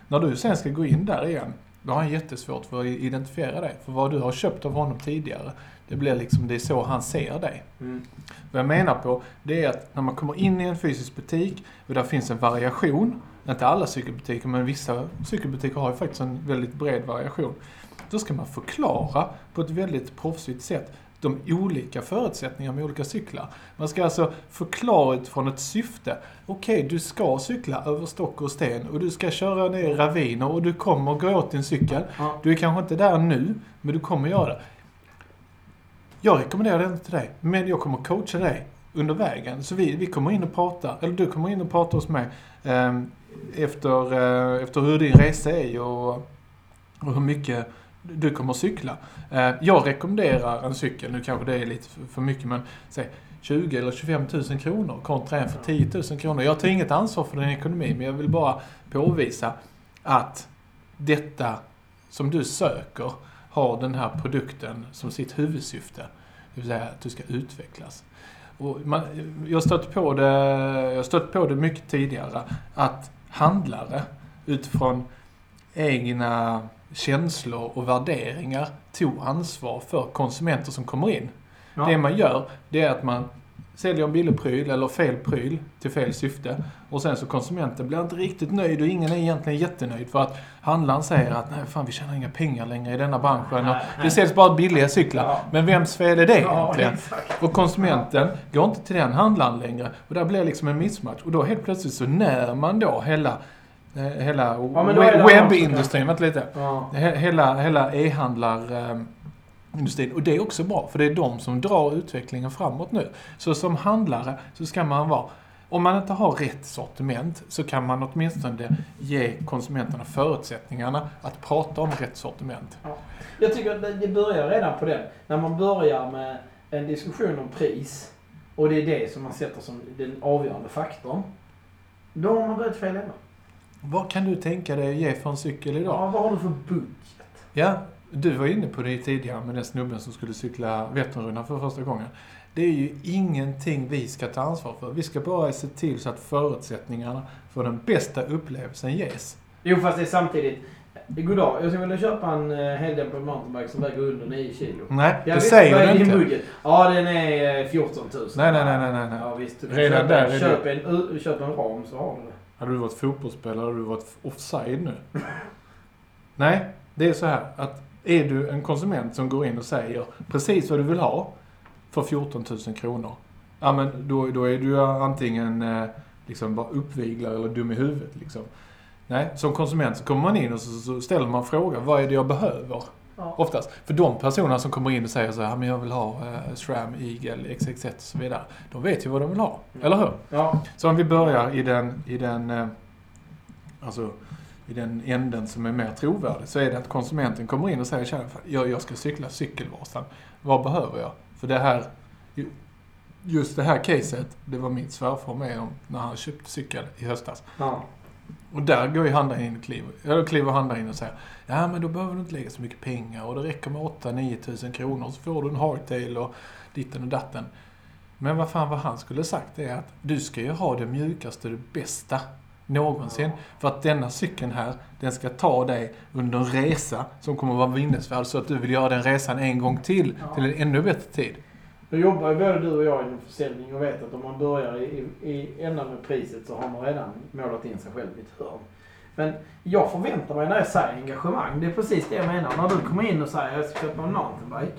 När du sen ska gå in där igen, då har han jättesvårt för att identifiera dig. För vad du har köpt av honom tidigare, det blir liksom, det är så han ser dig. Mm. Vad jag menar på, det är att när man kommer in i en fysisk butik och där finns en variation, inte alla cykelbutiker, men vissa cykelbutiker har ju faktiskt en väldigt bred variation. Då ska man förklara på ett väldigt proffsigt sätt de olika förutsättningarna med olika cyklar. Man ska alltså förklara utifrån ett syfte. Okej, du ska cykla över stock och sten och du ska köra ner raviner och du kommer gå åt din cykel. Ja. Du är kanske inte där nu, men du kommer göra det. Jag rekommenderar den till dig, men jag kommer coacha dig under vägen. Så vi, vi kommer in och pratar, eller du kommer in och pratar hos mig eh, efter, eh, efter hur din resa är och, och hur mycket du kommer att cykla. Eh, jag rekommenderar en cykel, nu kanske det är lite för, för mycket, men säg 20 eller 25 000 kronor kontra en för 10 000 kronor. Jag tar inget ansvar för din ekonomi, men jag vill bara påvisa att detta som du söker har den här produkten som sitt huvudsyfte. Det vill säga att du ska utvecklas. Och man, jag har stött på det, jag har stött på det mycket tidigare, att handlare utifrån egna känslor och värderingar tog ansvar för konsumenter som kommer in. Ja. Det man gör, det är att man säljer en billig pryl eller fel pryl till fel syfte. Och sen så konsumenten blir inte riktigt nöjd och ingen är egentligen jättenöjd för att handlaren säger att nej fan vi tjänar inga pengar längre i denna branschen. Nej, och nej. det säljs bara billiga cyklar. Ja. Men vems fel är det Ja, egentligen? exakt. Och konsumenten går inte till den handlaren längre. Och där blir liksom en mismatch. Och då helt plötsligt så när man då hela, eh, hela som webbindustrin, vänta lite. Ja. He- Hela, hela e-handlarindustrin. Och det är också bra, för det är de som drar utvecklingen framåt nu. Så som handlare så ska man vara om man inte har rätt sortiment så kan man åtminstone ge konsumenterna förutsättningarna att prata om rätt sortiment. Jag tycker att det- det börjar redan på den. När man börjar med en diskussion om pris och det är det som man sätter som den avgörande faktorn. Då har man börjat fel ända. Vad kan du tänka dig att ge för en cykel idag? Ja, vad har du för budget? Ja, du var inne på det tidigare med den snubben som skulle cykla Vätternrundan för första gången. Det är ju ingenting vi ska ta ansvar för. Vi ska bara se till så att förutsättningarna för den bästa upplevelsen ges. Jo, fast det är samtidigt... Goddag, jag skulle vilja köpa en uh, heldämpad mountainbike som väger under 9 kilo. Nej, Ja, det visst, säger du inte. budget? Ja, den är eh, 14 000. Nej, nej, nej, nej, nej. Ja, visst. Redan köp, där är köp, en, köp en ram så har du det. Hade du varit fotbollsspelare hade du varit offside nu. Nej, det är så här att är du en konsument som går in och säger precis vad du vill ha för 14 000 kronor. Ja men då, då är du antingen eh, liksom bara uppviglad eller dum i huvudet liksom. Nej, som konsument så kommer man in och så, så ställer man frågan vad är det jag behöver? Ja. Oftast. För de personerna som kommer in och säger så här, men jag vill ha eh, SRAM, Eagle, XXX och så vidare. De vet ju vad de vill ha. Eller hur? Ja. Så om vi börjar i den, i den, eh, alltså, i den änden som är mer trovärdig så är det att konsumenten kommer in och säger "Tjena, jag, jag ska cykla Cykelvasan. Vad behöver jag? För det här, ju- just det här caset, det var min svärfar med om när han köpte cykel i höstas. ja. Och där går ju handlaren in och kliver, eller kliver handlaren in och säger Ja men då behöver du inte lägga så mycket pengar och det räcker med 8-9 tusen kronor så får du en hardtail och ditten och datten. Men vad fan vad han skulle sagt är att du ska ju ha det mjukaste, det bästa Någonsin. För att denna cykeln här, den ska ta dig under en resa som kommer att vara minnesvärd. Så att du vill göra den resan en gång till. Ja. Till en ännu bättre tid. Då jobbar ju både du och jag inom försäljning och vet att om man börjar i, i, ändan med priset så har man redan målat in sig själv i ett hörn. Men jag förväntar mig när jag säger engagemang, det är precis det jag menar. När du kommer in och säger jag ska köpa en mountainbike.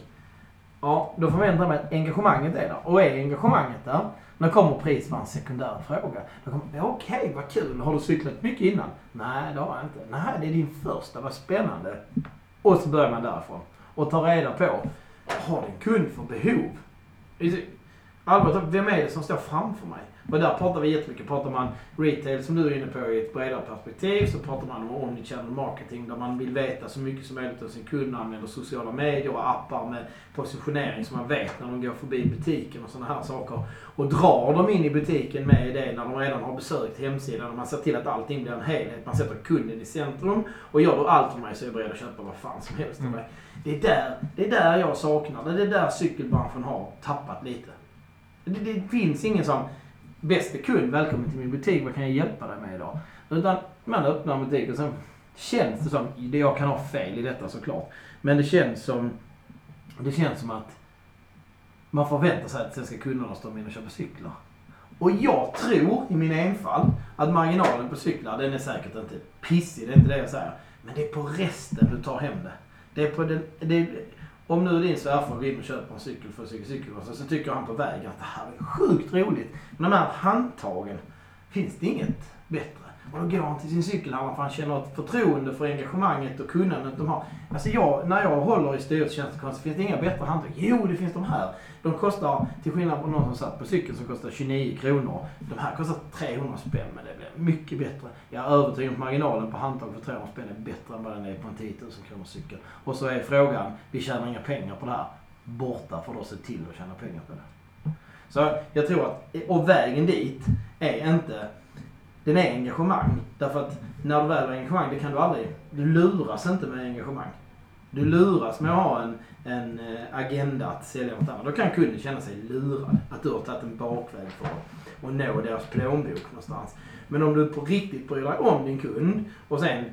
Ja, då förväntar jag mig att engagemanget är där. Och är engagemanget där, nu kommer pris vara en sekundär fråga. Då kommer ja, vad kul. Har du cyklat mycket innan? Nej, det har jag inte. Nej, det är din första. Vad spännande. Och så börjar man därifrån. Och tar reda på, har din kund för behov? Allvarligt, vem är det som står framför mig? Och där pratar vi jättemycket. Pratar man retail som du är inne på i ett bredare perspektiv så pratar man om omnichannel marketing där man vill veta så mycket som möjligt av sin kund använder sociala medier och appar med positionering som man vet när de går förbi butiken och sådana här saker. Och drar de in i butiken med det när de redan har besökt hemsidan och man ser till att allting blir en helhet. Man sätter kunden i centrum och gör du allt för mig så är jag beredd att köpa vad fan som helst av Mm. mig. Det är, där, det är där jag saknar det. Det är där cykelbranschen har tappat lite. Det, det finns ingen som bästa kund, välkommen till min butik, vad kan jag hjälpa dig med idag? Utan man öppnar en butik och sen känns det som, det jag kan ha fel i detta såklart, men det känns som, det känns som att man förväntar sig att sen ska kunderna stå in och köpa cyklar. Och jag tror i min enfald att marginalen på cyklar, den är säkert inte pissig, det är inte det jag säger. Men det är på resten du tar hem det. Det är på den, det är, om nu din svärfar går in och köper en cykel för cykel, så tycker han på vägen att det här är sjukt roligt. Men de här handtagen, finns det inget bättre? Och då går han till sin cykelhandlare för han känner ett förtroende för engagemanget och kunnandet de har. Alltså jag, när jag håller i styrelsetjänstekonst finns det inga bättre handtag. Jo, det finns de här. De kostar, till skillnad från någon som satt på cykeln som kostar 29 kronor. De här kostar 300 spänn, men det blir mycket bättre. Jag är övertygad om att marginalen på handtag för 300 spänn är bättre än vad den är på en 10 000 kronor cykel. Och så är frågan, vi tjänar inga pengar på det här. Borta för då se till att tjäna pengar på det. Så jag tror att, och vägen dit är inte, den är engagemang. Därför att när du väl har engagemang, det kan du aldrig, du luras inte med engagemang. Du luras med att ha en, en eh, agenda att sälja något annat. Då kan kunden känna sig lurad. Att du har tagit en bakväg för att nå deras plånbok någonstans. Men om du på riktigt bryr dig om din kund och sen,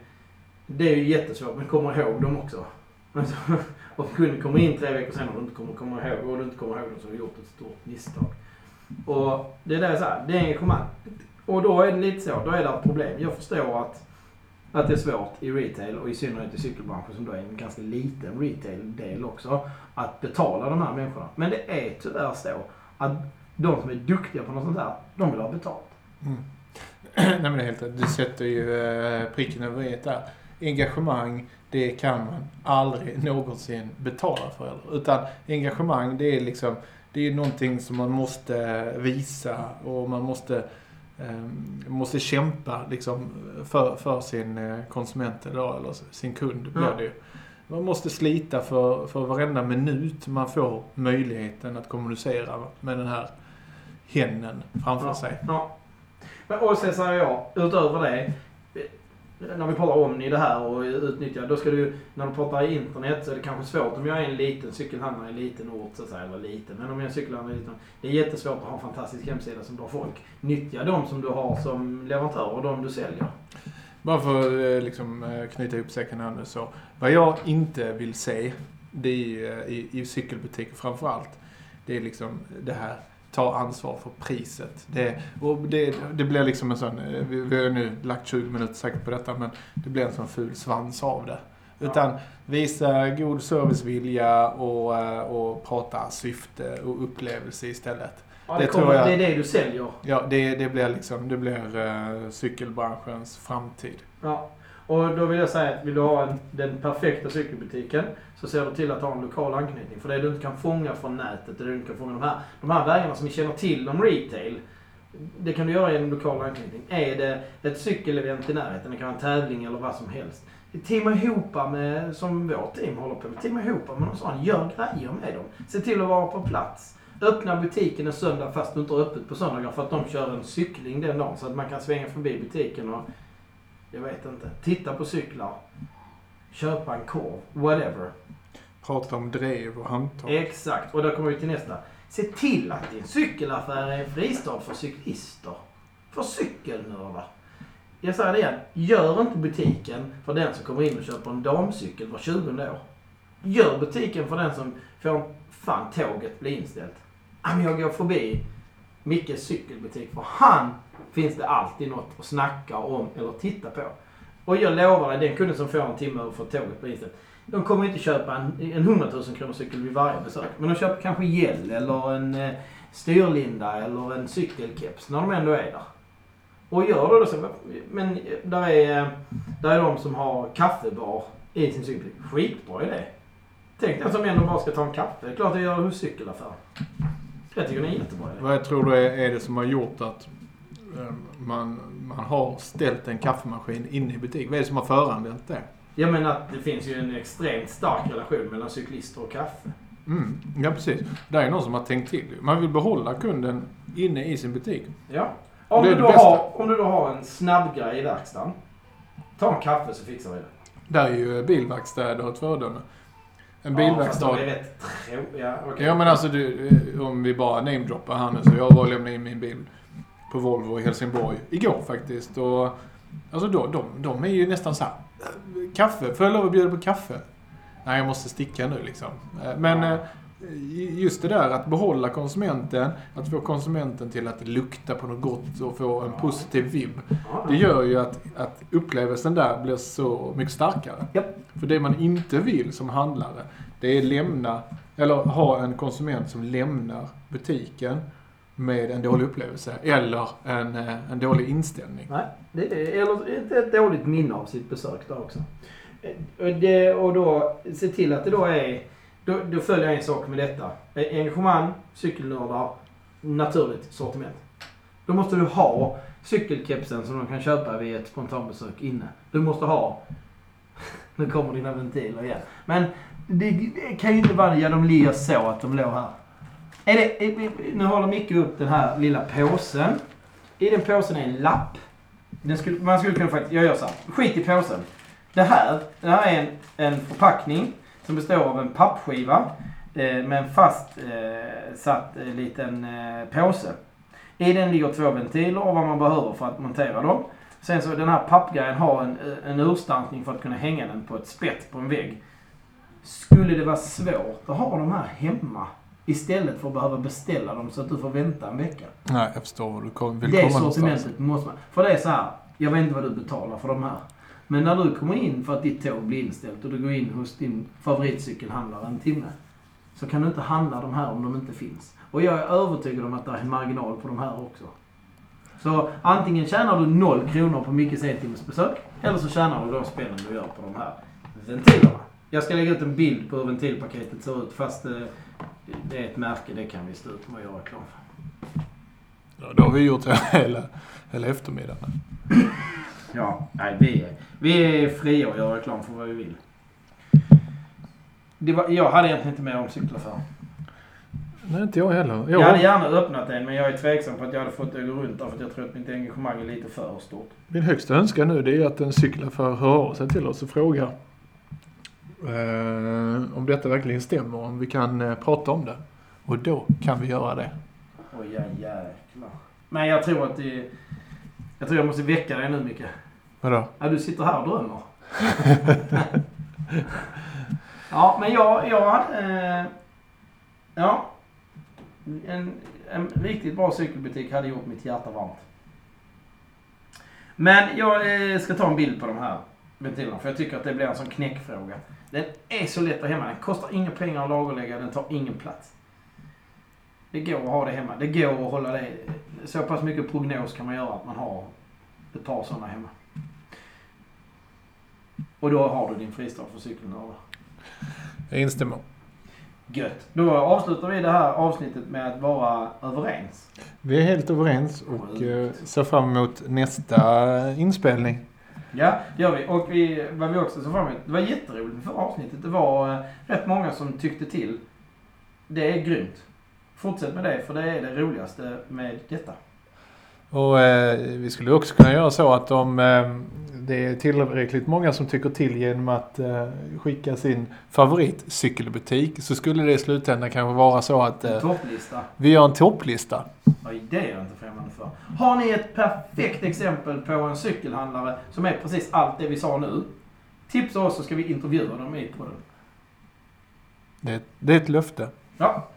det är ju jättesvårt, men kommer ihåg dem också. Alltså, om kunden kommer in tre veckor sen och du inte kommer komma ihåg, och du inte kommer ihåg dem så har du gjort ett stort misstag. Och det är där jag säger, det är engagemang. Och då är det lite så, då är det ett problem. Jag förstår att, att det är svårt i retail och i synnerhet i cykelbranschen som då är en ganska liten retail-del också, att betala de här människorna. Men det är tyvärr så att de som är duktiga på något sånt här, de vill ha betalt. Mm. Nej men det är helt rätt. Du sätter ju eh, pricken över i där. Engagemang, det kan man aldrig någonsin betala för. Eller? Utan engagemang, det är liksom, det är någonting som man måste visa och man måste, måste kämpa liksom för, för sin eh, konsument eller, eller sin kund. Blir Ja. det ju. Man måste slita för, för varenda minut man får möjligheten att kommunicera med den här hennen framför Ja. sig. Ja. Och sen säger jag, utöver det, när vi pratar om i det här och utnyttja, då ska du, när du pratar i internet så är det kanske svårt om jag är en liten cykelhandlare i en liten ort så att säga, eller liten, men om jag är en cykelhandlare i en liten det är jättesvårt att ha en fantastisk hemsida som drar folk. Nyttja de som du har som leverantör och de du säljer. Bara för att eh, liksom, eh, knyta ihop säcken här nu så. Vad jag inte vill se, det är ju, eh, i, i cykelbutiker framförallt, det är liksom det här ta ansvar för priset. Det, och det, det blir liksom en sån, eh, vi, vi har nu lagt 20 minuter säkert på detta, men det blir en sån ful svans av det. Utan visa god servicevilja och, eh, och prata syfte och upplevelse istället. Ja, Det det, tror kommer, jag- det är det du säljer. Ja, det, det blir liksom, det blir uh, cykelbranschens framtid. Ja. Och då vill jag säga att vill du ha en, den perfekta cykelbutiken så ser du till att ha en lokal anknytning. För det du inte kan fånga från nätet, det du inte kan fånga de här, de här vägarna som vi känner till om retail. Det kan du göra genom lokal anknytning. Är det ett cykelevent i närheten, det kan vara en tävling eller vad som helst. Teama ihop med, som vårt team håller på med, teama ihop med någon sån. Gör grejer med dem. Se till att vara på plats. Öppna butiken en söndag fast du inte har öppet på söndagar för att de kör en cykling den dagen. Så att man kan svänga förbi butiken och, jag vet inte, titta på cyklar. Köpa en korv, whatever. Prata om drev och handtag. Exakt, och då kommer vi till nästa. Se till att din cykelaffär är en fristad för cyklister. För cykelnördar. jag säger det igen. Gör inte butiken för den som kommer in och köper en damcykel var 20 år. Gör butiken för den som får fan tåget bli inställt. Jag går förbi Mickes cykelbutik. För han finns det alltid något att snacka om eller titta på. Och jag lovar dig, den kunden som får en timme för att tåget blir inställt. De kommer inte köpa en, en 100 000 kronor cykel vid varje besök. Men de köper kanske gel eller en eh, styrlinda eller en cykelkeps när de ändå är där. Och gör då det så. Men där är, eh, där är de som har kaffebar i sin cykel. Skitbra idé. Tänk den som ändå bara ska ta en kaffe. Det är klart att jag gör hos cykelaffär. Jag tycker det är en jättebra idé. Vad tror du är, är det som har gjort att man, man har ställt en kaffemaskin inne i butik? Vad är det som har föranlett det? Jag menar att det finns ju en extremt stark relation mellan cyklister och kaffe. Mm, ja, precis. Det är någon som har tänkt till. Man vill behålla kunden inne i sin butik. Ja. Om Det du, då har, om du då har en snabbgrej i verkstaden. Ta en kaffe så fixar vi det. Där är ju bilverkstäder ett föredöme. En Ja, bilverkstad. är rätt trå- Ja, okej. Ja men alltså du, eh, om vi bara namedroppar här nu så jag var och lämnade in min bil på Volvo i Helsingborg igår faktiskt. Och, alltså då, de, de är ju nästan så här. "Eh, Kaffe, får jag lov att bjuda på kaffe? Nej, jag måste sticka nu liksom. Eh, Men eh, just det där att behålla konsumenten, att få konsumenten till att lukta på något gott och få en positiv vibb. Det gör ju att, att upplevelsen där blir så mycket starkare. För det man inte vill som handlare, det är lämna, eller ha en konsument som lämnar butiken med en dålig upplevelse eller en, eh, en dålig inställning. Nej, det är, eller ett dåligt minne av sitt besök där också. Eh, och, det, och då se till att det då är... Då, då följer jag en sak med detta. Eh, engagemang, cykelnördar, naturligt sortiment. Då måste du ha cykelkepsen som de kan köpa vid ett spontanbesök inne. Du måste ha... Nu kommer dina ventiler igen. Men det, det kan ju inte vara... Ja, de ligger så att de låg här. Är det, nu håller Micke upp den här lilla påsen. I den påsen är en lapp. Den skulle, man skulle kunna faktiskt, jag gör så här. Skit i påsen. Det här, det här är en, en förpackning som består av en pappskiva eh, med en fast eh, satt eh, liten eh, påse. I den ligger två ventiler och vad man behöver för att montera dem. Sen så den här pappgrejen har en, eh, en urstansning för att kunna hänga den på ett spett på en vägg. Skulle det vara svårt att ha de här hemma istället för att behöva beställa dem så att du får vänta en vecka. Nej, jag förstår vad du kom, vill Det komma någonstans. sortimentet måste man... För det är så här, jag vet inte vad du betalar för de här. Men när du kommer in för att ditt tåg blir inställt och du går in hos din favoritcykelhandlare en timme. Så kan du inte handla de här om de inte finns. Och jag är övertygad om att det är en marginal på de här också. Så antingen tjänar du noll kronor på Mickes entimmesbesök. Eller så tjänar du de spännen du gör på de här ventilerna. Jag ska lägga ut en bild på hur ventilpaketet ser ut fast eh, det är ett märke. Det kan vi stå ut med att göra reklam för. Ja, det har vi gjort hela, hela eftermiddagen. Ja, nej, vi är, vi är fria att göra reklam för vad vi vill. Var, jag hade egentligen inte mer om cykelaffären. Nej, inte jag heller. Jag hade Jag, gärna öppnat den, men jag är tveksam på att jag hade fått det att gå runt där, för att jag tror att mitt engagemang är lite för stort. min högsta önskan nu det är att en cykelaffär hör av sig till oss och frågar eh, om detta verkligen stämmer, om vi kan eh, prata om det. Och då kan vi göra det. Oj, ja, jäklar. Men jag tror att det... Jag tror jag måste väcka dig nu, Micke. Vadå? Ja, du sitter här och drömmer. ja, men jag... jag eh, ja. En, en riktigt bra cykelbutik hade gjort mitt hjärta varmt. Men jag eh, ska ta en bild på de här ventilerna, för jag tycker att det blir en sån knäckfråga. Den är så lätt att hemma. Den kostar inga pengar att lagerlägga, den tar ingen plats. Det går att ha det hemma. Det går att hålla det... Så pass mycket prognos kan man göra att man har ett par sådana hemma. Och då har du din fristad för cykelnördar. Jag instämmer. Gött. Då avslutar vi det här avsnittet med att vara överens. Vi är helt överens och eh, ser fram emot nästa inspelning. Ja, det gör vi. Och vi, vad vi också så fram emot. Det var jätteroligt med förra avsnittet. Det var eh, rätt många som tyckte till. Det är grymt. Fortsätt med det, för det är det roligaste med detta. Och eh, vi skulle också kunna göra så att om eh, det är tillräckligt många som tycker till genom att eh, skicka sin favoritcykelbutik så skulle det i slutändan kanske vara så att eh, Topplista. vi gör en topplista. Oj, det är jag inte främmande för. Har ni ett perfekt exempel på en cykelhandlare som är precis allt det vi sa nu? Tipsa oss så ska vi intervjua dem i podden. Det, det är ett löfte. Ja,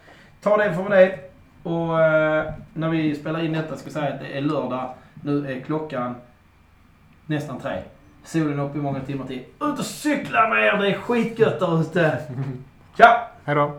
ta det från dig. Och eh, när vi spelar in detta ska vi säga att det är lördag. Nu är klockan nästan tre. Solen uppe i många timmar till. Ut och cykla med er! Det är skitgött där ute! Tja! Hej då!